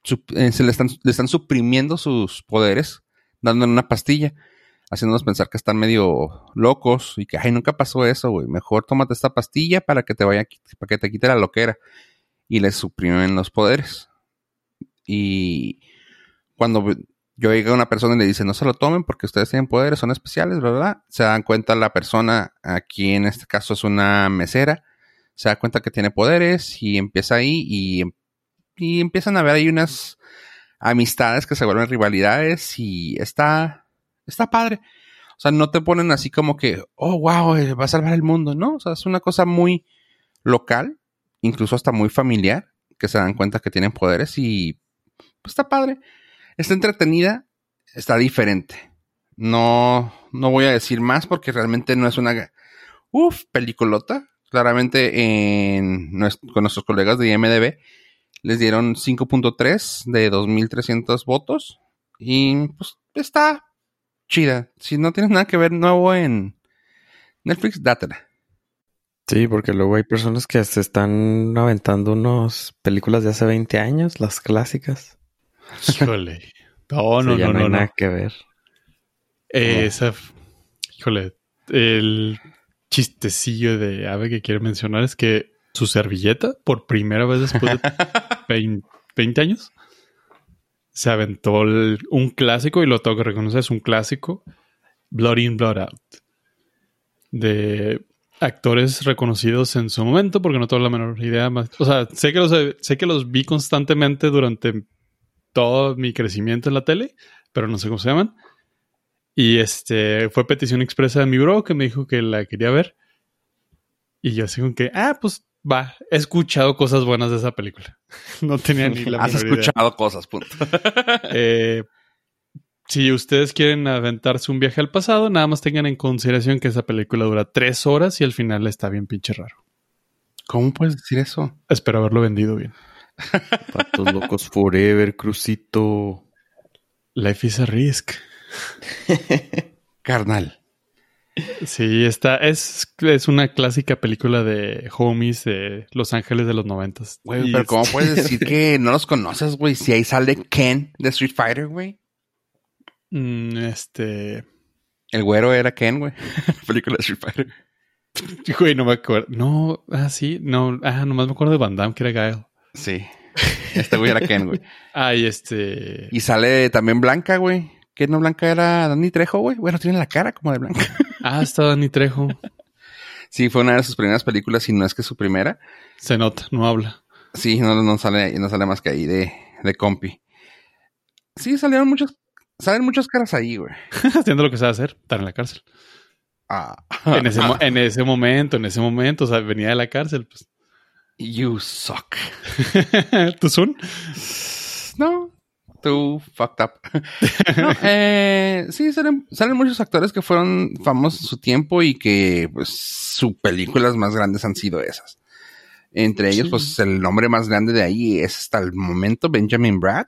se le están, suprimiendo sus poderes, dándole una pastilla, haciéndonos pensar que están medio locos y que, ay, nunca pasó eso, güey. Mejor tómate esta pastilla para que te vaya, para que te quite la loquera. Y les suprimen los poderes. Y cuando yo llega una persona y le dice, no se lo tomen porque ustedes tienen poderes, son especiales, ¿verdad? Se dan cuenta la persona, aquí en este caso es una mesera, se da cuenta que tiene poderes y empieza ahí y, y empiezan a ver ahí unas amistades que se vuelven rivalidades y está, está padre. O sea, no te ponen así como que, oh, wow, eh, va a salvar el mundo, ¿no? O sea, es una cosa muy local, incluso hasta muy familiar, que se dan cuenta que tienen poderes y pues está padre. Está entretenida, está diferente. No, no voy a decir más porque realmente no es una, uff, peliculota. Claramente en con nuestros colegas de IMDB les dieron 5.3 de 2.300 votos. Y pues está chida. Si no tienes nada que ver nuevo en Netflix, dátela. Sí, porque luego hay personas que se están aventando unas películas de hace 20 años, las clásicas. Híjole. No, no, Sí, ya no, no, hay no, nada que ver. Eh, esa, híjole, el chistecillo de Ave que quiere mencionar es que su servilleta, por primera vez después de 20, 20 años, se aventó el- un clásico, y lo tengo que reconocer, es un clásico, Blood In, Blood Out, de actores reconocidos en su momento, porque no tengo la menor idea más. O sea, sé que los, sé que los vi constantemente durante todo mi crecimiento en la tele, pero no sé cómo se llaman. Y este fue petición expresa de mi bro que me dijo que la quería ver. Y yo así con que, ah, pues va, he escuchado cosas buenas de esa película. no tenía ni la Has menor idea. escuchado cosas, punto. Eh, si ustedes quieren aventarse un viaje al pasado, nada más tengan en consideración que esa película dura tres horas y al final está bien pinche raro. ¿Cómo puedes decir eso? Espero haberlo vendido bien. Patos locos forever, Crucito. Life is a risk. Carnal. Sí, esta es, es una clásica película de homies de Los Ángeles de los noventas. Güey, pero ¿cómo puedes decir que no los conoces, güey? Si ahí sale Ken de Street Fighter, güey. Mm, Este. El güero era Ken, güey. Película de Street Fighter. Güey, no me acuerdo. No, ah, sí, no. Ah, nomás me acuerdo de Van Damme, que era Gael. Sí. Este güey era Ken, güey. Ah, y este. Y sale también Blanca, güey. ¿Qué no Blanca era Dani Trejo, güey? Bueno, tiene la cara como de Blanca. Ah, está Dani Trejo. Sí, fue una de sus primeras películas, y no es que su primera. Se nota, no habla. Sí, no, no sale, no sale más que ahí de, de compi. Sí, salieron muchos, salen muchas caras ahí, güey. Haciendo lo que sabe hacer, estar en la cárcel. Ah. En ese, en ese momento, en ese momento, o sea, venía de la cárcel, pues. You suck. ¿Tú son? Tú fucked up. No, eh, sí, salen, salen muchos actores que fueron famosos en su tiempo y que pues sus películas más grandes han sido esas. Entre ellos, Sí. pues el nombre más grande de ahí es hasta el momento Benjamin Brad,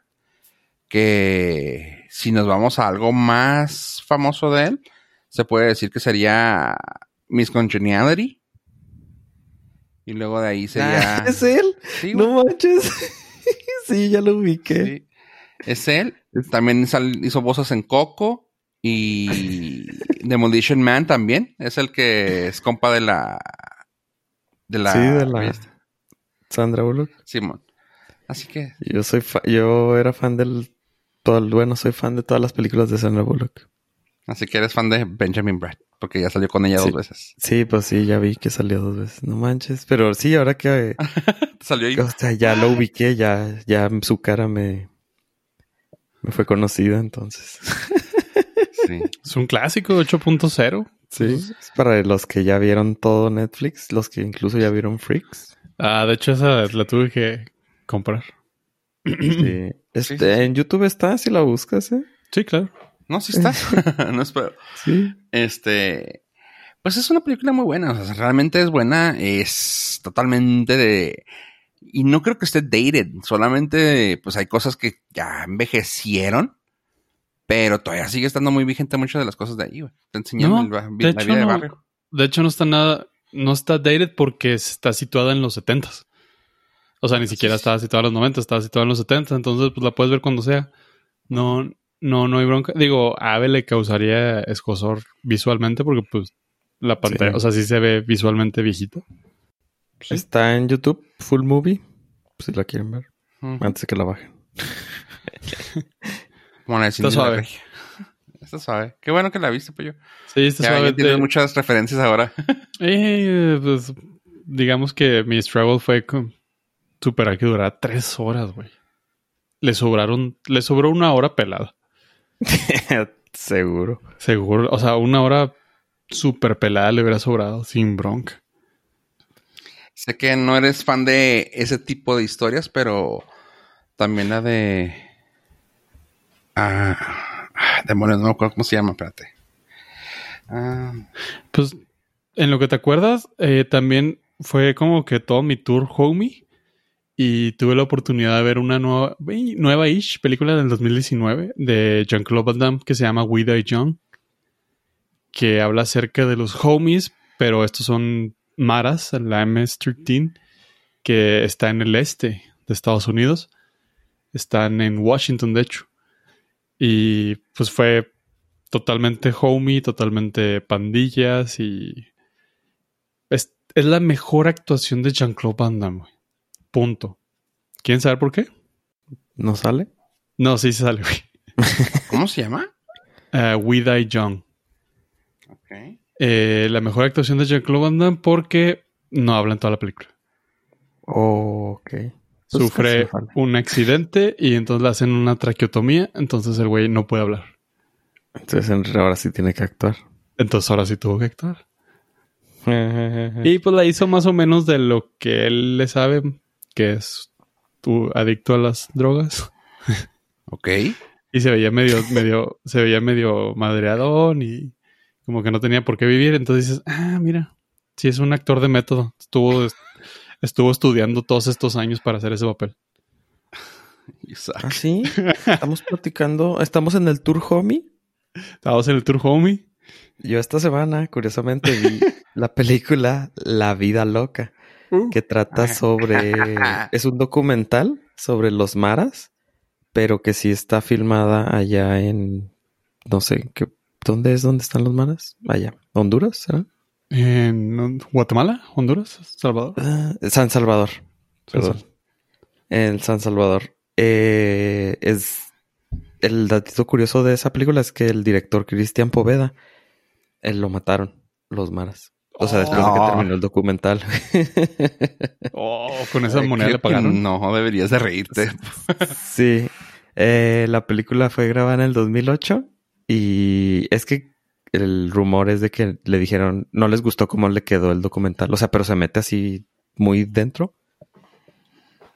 que si nos vamos a algo más famoso de él, se puede decir que sería Miss Congeniality. Y luego de ahí sería... Ah, ¿Es él? Sí. No manches. sí, ya lo ubiqué. Sí. Es él. También sal- hizo voces en Coco y Demolition Man también. Es el que es compa de la. De la. Sí, de la- Sandra Bullock. Simón. Así que. Yo soy fa- yo era fan del todo el- bueno, soy fan de todas las películas de Sandra Bullock. Así que eres fan de Benjamin Brad. Porque ya salió con ella Sí. dos veces. Sí, pues sí, ya vi que salió dos veces. No manches. Pero sí, ahora que Salió ahí. o sea, ya lo ubiqué, ya, ya su cara me, me fue conocida entonces. Sí. Es un clásico 8.0. Sí, es para los que ya vieron todo Netflix, los que incluso ya vieron Freaks. Ah, de hecho, esa la tuve que comprar. Sí. Este, Sí, sí, sí. En YouTube está, si la buscas, ¿eh? Sí, claro. No, sí está. no espero. Sí. Este. Pues es una película muy buena. O sea, realmente es buena. Es totalmente de. Y no creo que esté dated. Solamente, pues hay cosas que ya envejecieron. Pero todavía sigue estando muy vigente muchas de las cosas de ahí, güey. Te enseñan No, el ba- de la hecho, vida de no. barrio. De hecho, no está nada. No está dated porque está situada en los 70s. O sea, ni siquiera estaba situada en los 90, estaba situada en los 70, entonces pues la puedes ver cuando sea. No, no, no hay bronca. Digo, a Ave le causaría escosor visualmente porque pues la pantalla, Sí. o sea, sí se ve visualmente Está en YouTube, Full Movie, si la quieren ver, antes de que la bajen. Cindy Está suave. Está suave. Qué bueno que la viste, pues yo. Sí, este Ya, ya suave. tienes te- muchas referencias ahora. Eh, pues, digamos que mi struggle fue con superar que durara tres horas, güey. Le sobraron, le sobró una hora pelada. Seguro. Seguro. O sea, una hora super pelada le hubiera sobrado sin bronca. Sé que no eres fan de ese tipo de historias, pero también la de. Ah, ah, demonios, no me acuerdo cómo se llama, espérate. Ah, Pues, en lo que te acuerdas, eh, también fue como que todo mi tour homie. Y tuve la oportunidad de ver una nueva, nueva ish película del 2019 de Jean-Claude Van Damme que se llama We Die Young. Que habla acerca de los homies, pero estos son maras, la MS-13, que está en el este de Estados Unidos. Están en Washington, de hecho. Y pues fue totalmente homie, totalmente pandillas y es, es la mejor actuación de Jean-Claude Van Damme. Punto. ¿Quieren saber por qué? ¿No sale? No, sí se sale, güey. ¿Cómo se llama? Uh, We Die Young. Ok. Eh, la mejor actuación de Jean-Claude Van Damme porque no habla en toda la película. Oh, ok. Pues Sufre un accidente y entonces le hacen una traqueotomía, entonces el güey no puede hablar. Entonces en- ahora sí tiene que actuar. Entonces ahora sí tuvo que actuar. Y pues la hizo más o menos de lo que él le sabe, que es tu adicto a las drogas. Ok. Y se veía medio, medio, se veía medio madreadón y como que no tenía por qué vivir. Entonces dices, ah, mira, sí es un actor de método. Estuvo, estuvo estudiando todos estos años para hacer ese papel. ¿Ah, sí? Estamos platicando. Estamos en el Tour Homie. Estábamos en el tour homie. Yo esta semana, curiosamente, vi la película La Vida Loca, que trata sobre... Es un documental sobre los maras, pero que sí está filmada allá en... No sé, ¿qué, ¿dónde es? ¿Dónde están los maras? Allá. ¿Honduras? ¿será? En Guatemala, Honduras, Salvador. Ah, San Salvador. Perdón. En San Salvador. Eh, es el datito curioso de esa película es que el director Cristian Poveda él lo mataron los maras. O sea, después de Oh. que terminó el documental. Oh, con esa moneda le pagaron. No, deberías de reírte. sí. Eh, la película fue grabada en el 2008 y es que el rumor es de que le dijeron no les gustó cómo le quedó el documental. O sea, pero se mete así muy dentro.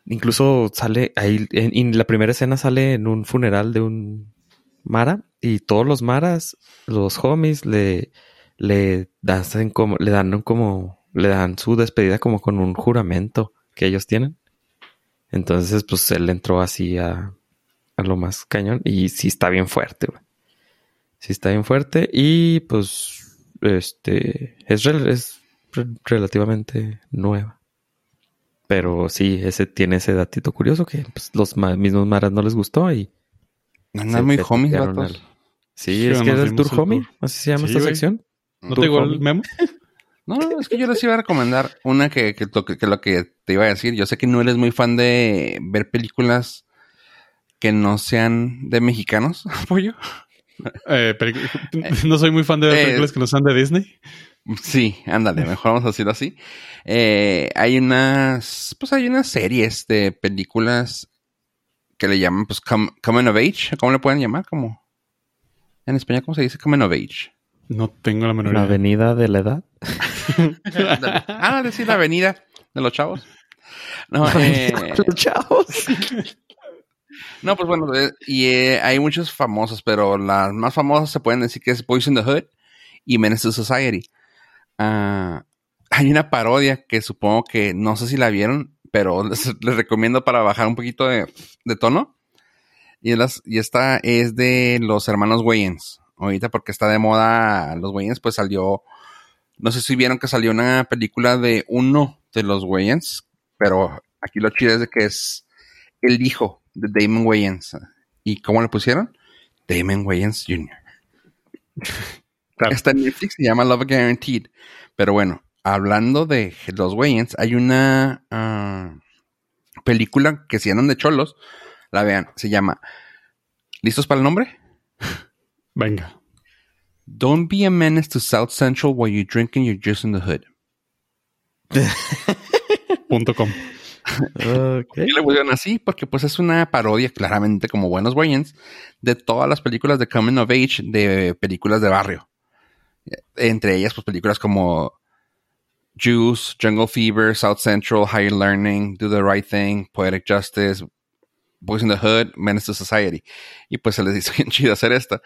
Incluso sale ahí, en, la primera escena sale en un funeral de un Mara y todos los Maras, los homies, le, le, hacen como, le dan como, le dan su despedida como con un juramento que ellos tienen. Entonces, pues él entró así a, a lo más cañón y sí está bien fuerte, güey. Sí está bien fuerte y pues, este, es, rel- es re- relativamente nueva. Pero sí, ese tiene ese datito curioso que pues, los ma- mismos maras no les gustó y es muy vatos. al- Sí, Sí, es que era el Tour el Homie, así se llama Sí, esta güey. sección. ¿No Tour te llegó el memo? No, no, es que yo les iba a recomendar una que, que, lo que, que lo que te iba a decir. Yo sé que no eres muy fan de ver películas que no sean de mexicanos, pollo. Eh, pelicu- no soy muy fan de ver Eh, películas que no sean de Disney. Sí, ándale, mejor vamos a decirlo así. Eh, hay unas, pues hay unas series de películas que le llaman, pues, com- Coming of Age. ¿Cómo le pueden llamar? Como, en español, ¿cómo se dice? Coming of Age. No tengo la menor La idea. avenida de la edad. Ándale, sí, la avenida de los chavos. No, eh, Los chavos. No, pues bueno, eh, y eh, hay muchos famosos, pero las más famosas se pueden decir que es Boys in the Hood y Menace to Society. Ah, hay una parodia que supongo que no sé si la vieron, pero les, les recomiendo para bajar un poquito de, de tono. Y, las, y esta es de los hermanos Wayans. Ahorita porque está de moda los Wayans, pues salió, no sé si vieron que salió una película de uno de los Wayans, pero aquí lo chido es de que es el hijo de Damon Wayans. ¿Y cómo le pusieron? Damon Wayans Jr. Está en Netflix, se llama Love Guaranteed. Pero bueno, hablando de los Wayans, hay una ah, película que si andan de cholos, la vean, se llama ¿Listos para el nombre? Venga. Don't be a menace to South Central while you're drinking your juice in the hood. Punto com. ¿Por le pusieron así? Porque pues es una parodia, claramente como buenos Wayans, de todas las películas de Coming of Age, de películas de barrio. Entre ellas, pues películas como Juice, Jungle Fever, South Central, Higher Learning, Do the Right Thing, Poetic Justice, Boys in the Hood, Menace to Society. Y pues se les hizo bien chido hacer esta.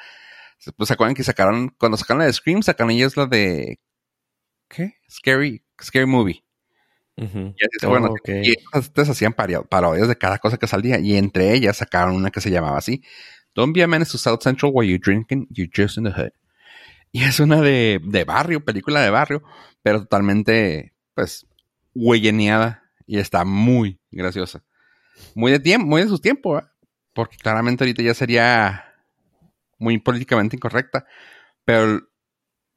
Pues se acuerdan que sacaron, cuando sacaron la de Scream, sacaron ellas la de. ¿Qué? Scary, Scary Movie. Y así se fueron. Y estas hacían parodias de cada cosa que salía. Y entre ellas sacaron una que se llamaba así: Don't be a menace to South Central while you're drinking, you're just in the hood. Y es una de, de barrio, película de barrio, pero totalmente, pues, huelleneada. Y está muy graciosa. Muy de tiempo, muy de su tiempo, ¿eh? porque claramente ahorita ya sería muy políticamente incorrecta, pero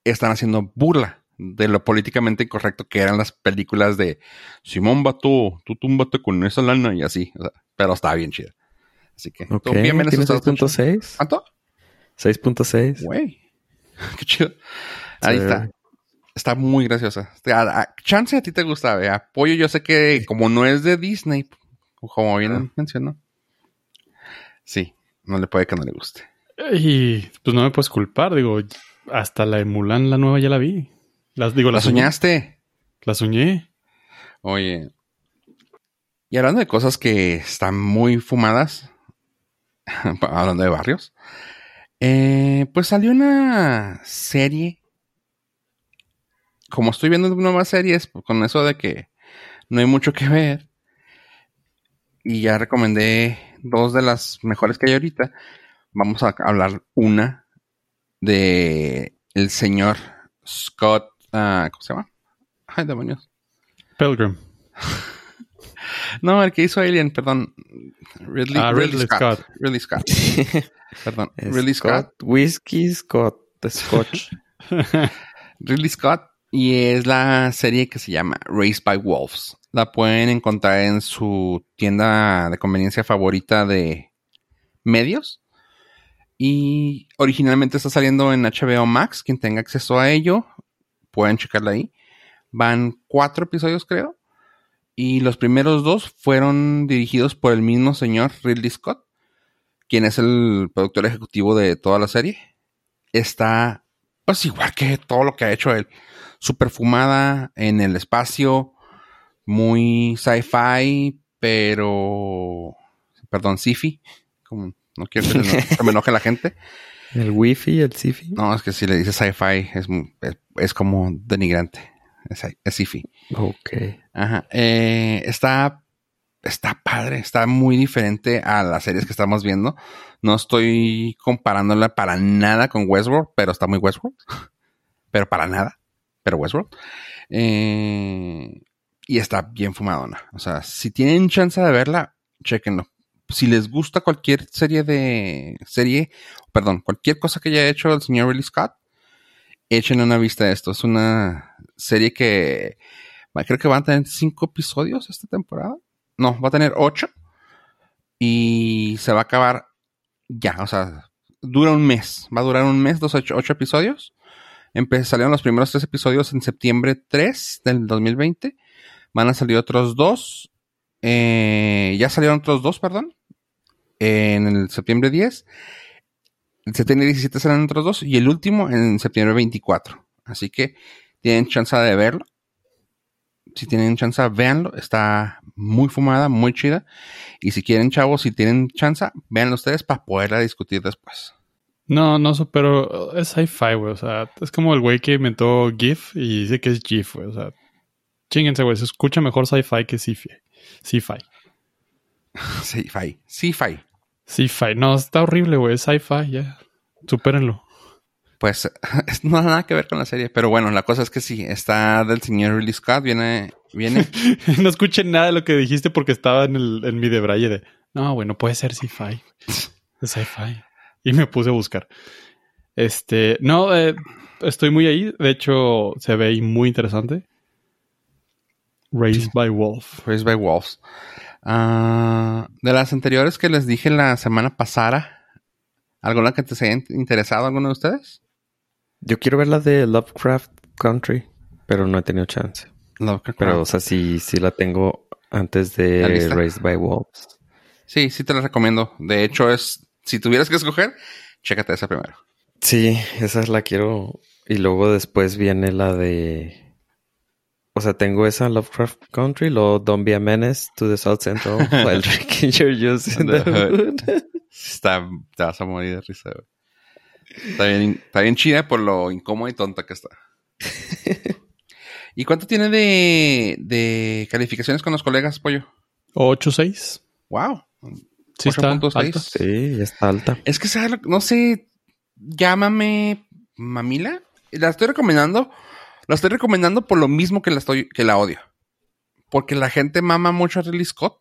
están haciendo burla de lo políticamente incorrecto que eran las películas de Simón Bato, tú túmbate con esa lana y así, pero está bien chida. Así que, okay. ¿tiene 6.6? ¿Cuánto? 6.6. Güey, qué chido. Ahí está. Está muy graciosa. Chance a ti te gusta, ¿eh? Apoyo, yo sé que como no es de Disney, como bien ah. mencionó. Sí, no le puede que no le guste. Y pues no me puedes culpar, digo, hasta la emulan la nueva ya la vi. Las, digo, ¿La, soñaste? La soñé. Oye. Y hablando de cosas que están muy fumadas, hablando de barrios, eh, pues salió una serie. Como estoy viendo nuevas series, con eso de que no hay mucho que ver, y ya recomendé dos de las mejores que hay ahorita, vamos a hablar una de el señor Scott, uh, ¿cómo se llama? Ay, demonios. Pilgrim. no, el que hizo Alien, perdón. Ridley, ah, Ridley, Scott. Ridley Scott. perdón. Ridley Scott. Whiskey Scott. Scotch. Ridley Scott. Y es la serie que se llama Raised by Wolves. La pueden encontrar en su tienda de conveniencia favorita de medios. Y originalmente está saliendo en HBO Max. Quien tenga acceso a ello, pueden checarla ahí. Van cuatro episodios, creo. Y los primeros dos fueron dirigidos por el mismo señor Ridley Scott, quien es el productor ejecutivo de toda la serie. Está, pues, igual que todo lo que ha hecho él. Super fumada en el espacio, muy sci-fi, pero. Perdón, sci-fi. Como no quiero que, me enoje la gente. ¿El wifi, el sci-fi? No, es que si le dices sci-fi es, es, como denigrante. Es, sci-fi. Ok. Ajá. Eh, está, está padre, está muy diferente a las series que estamos viendo. No estoy comparándola para nada con Westworld, pero está muy Westworld. pero para nada. Pero Westworld. Eh, y está bien fumadona. O sea, si tienen chance de verla, chequenlo si les gusta cualquier serie de serie, perdón, cualquier cosa que haya hecho el señor Ridley Scott, échenle una vista a esto. Es una serie que creo que van a tener cinco episodios esta temporada. No, va a tener ocho. Y se va a acabar ya, o sea, dura un mes. Va a durar un mes, dos, ocho, ocho episodios. salieron los primeros tres episodios en septiembre 3 del 2020. Van a salir otros dos eh, ya salieron otros dos, perdón. En el septiembre 10. Septiembre 17 salen otros dos. Y el último en septiembre 24. Así que tienen chance de verlo. Si tienen chance, véanlo. Está muy fumada, muy chida. Y si quieren, chavos, si tienen chance, véanlo ustedes para poderla discutir después. No, no, pero es sci-fi, güey. O sea, es como el güey que inventó GIF y dice que es GIF, güey. O sea, chinguense, güey. Se escucha mejor sci-fi que sci-fi. Sci-fi. Sci-fi. Sci-fi. Sci-fi. No, está horrible, güey. Sci-fi, ya. Supérenlo. pues no nada que ver con la serie, pero bueno, la cosa es que sí, está del señor Ridley Scott, viene, viene. no escuché nada de lo que dijiste porque estaba en, el, en mi debraye de, no, bueno, puede ser sci-fi. sci-fi. Y me puse a buscar. Este, no, eh, estoy muy ahí. De hecho, se ve muy interesante. Raised by Wolf. Raised by Wolves. Ah, de las anteriores que les dije la semana pasada, ¿alguna que te haya interesado alguno de ustedes? Yo quiero ver la de Lovecraft Country, pero no he tenido chance. Lovecraft. Pero, o sea, sí, sí la tengo antes de Raised by Wolves. Sí, sí te la recomiendo. De hecho, es, si tuvieras que escoger, chécate esa primero. Sí, esa la quiero. Y luego después viene la de o sea, tengo esa Lovecraft Country, luego Don't Be a Menace to the South Central while drinking your juice in the hood. Está, te vas a morir de risa, güey. Está bien, está bien chida por lo incómodo y tonta que está. ¿Y cuánto tiene de, de calificaciones con los colegas, Pollo? 8.6. Wow. Sí, está alta. Sí, está alta. Es que, no sé, llámame mamila. La estoy recomendando la estoy recomendando por lo mismo que la estoy, que la odio. Porque la gente mama mucho a Ridley Scott.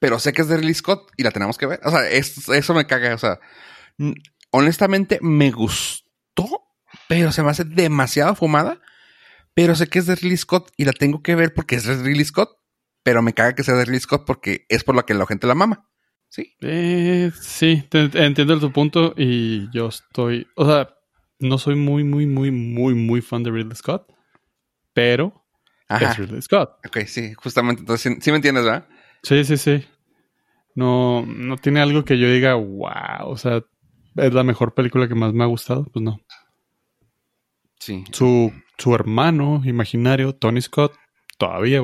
Pero sé que es de Ridley Scott y la tenemos que ver. O sea, eso me caga. O sea, honestamente me gustó, pero se me hace demasiado fumada. Pero sé que es de Ridley Scott y la tengo que ver porque es de Ridley Scott. Pero me caga que sea de Ridley Scott porque es por lo que la gente la mama. Sí. Eh, sí, entiendo tu punto y yo estoy. O sea, no soy muy, muy, muy, muy, muy fan de Ridley Scott, pero es Ridley Scott. Ok, sí, justamente. Entonces, sí, me entiendes, ¿verdad? Sí, sí, sí. No, no tiene algo que yo diga, wow, o sea, es la mejor película que más me ha gustado. Pues no. Sí. Su, su hermano imaginario, Tony Scott, todavía,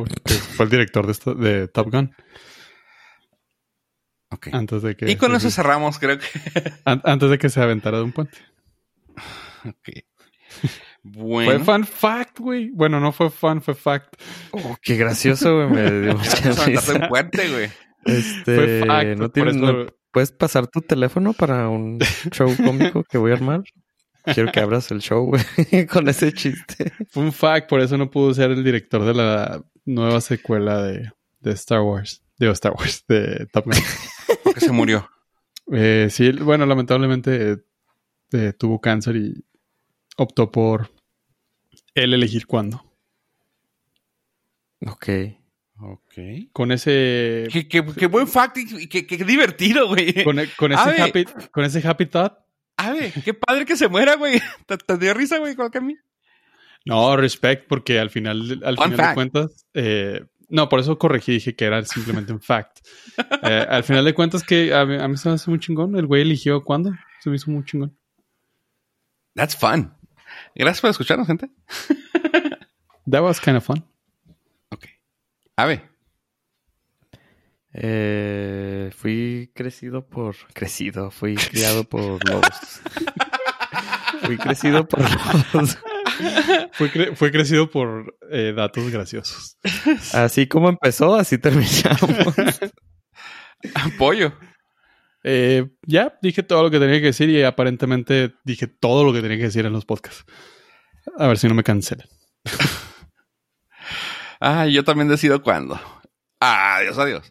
fue el director de, de Top Gun. Ok. Antes de que. Y con eso cerramos, creo que. antes de que se aventara de un puente. Ok. Bueno. Fue fun fact, güey. Bueno, no fue fun, fue fact. Oh, qué gracioso, güey. Me dio mucha risa. fuerte, güey. Este, fue fact, no tienes, ¿Puedes pasar tu teléfono para un show cómico que voy a armar? Quiero que abras el show, güey, con ese chiste. Fue un fact, por eso no pudo ser el director de la nueva secuela de, de Star Wars. Digo, Star Wars, de Top Gun. Porque se murió. Eh, sí, bueno, lamentablemente eh, tuvo cáncer y optó por él elegir cuándo. Ok. Ok. Con ese. Qué, buen fact y qué, divertido, güey. Con, ese happy, con ese happy thought. A ver, qué padre que se muera, güey. ¿Te, dio risa, güey, con a mí? No, respect, porque al final, al final de cuentas. Eh, no, por eso corregí, dije que era simplemente un fact. Eh, al final de cuentas, que a mí, se me hace muy chingón. El güey eligió cuándo. Se me hizo muy chingón. That's fun. Gracias por escucharnos, gente. That was kind of fun. Ok. Ave. Eh, fui crecido por. Crecido. Fui criado por lobos. fui crecido por lobos. fue, crecido por eh, datos graciosos. Así como empezó, así terminamos. Apoyo. Eh, ya dije todo lo que tenía que decir y aparentemente dije todo lo que tenía que decir en los podcasts. A ver si no me cancelan. ah, yo también decido cuándo. Adiós, adiós.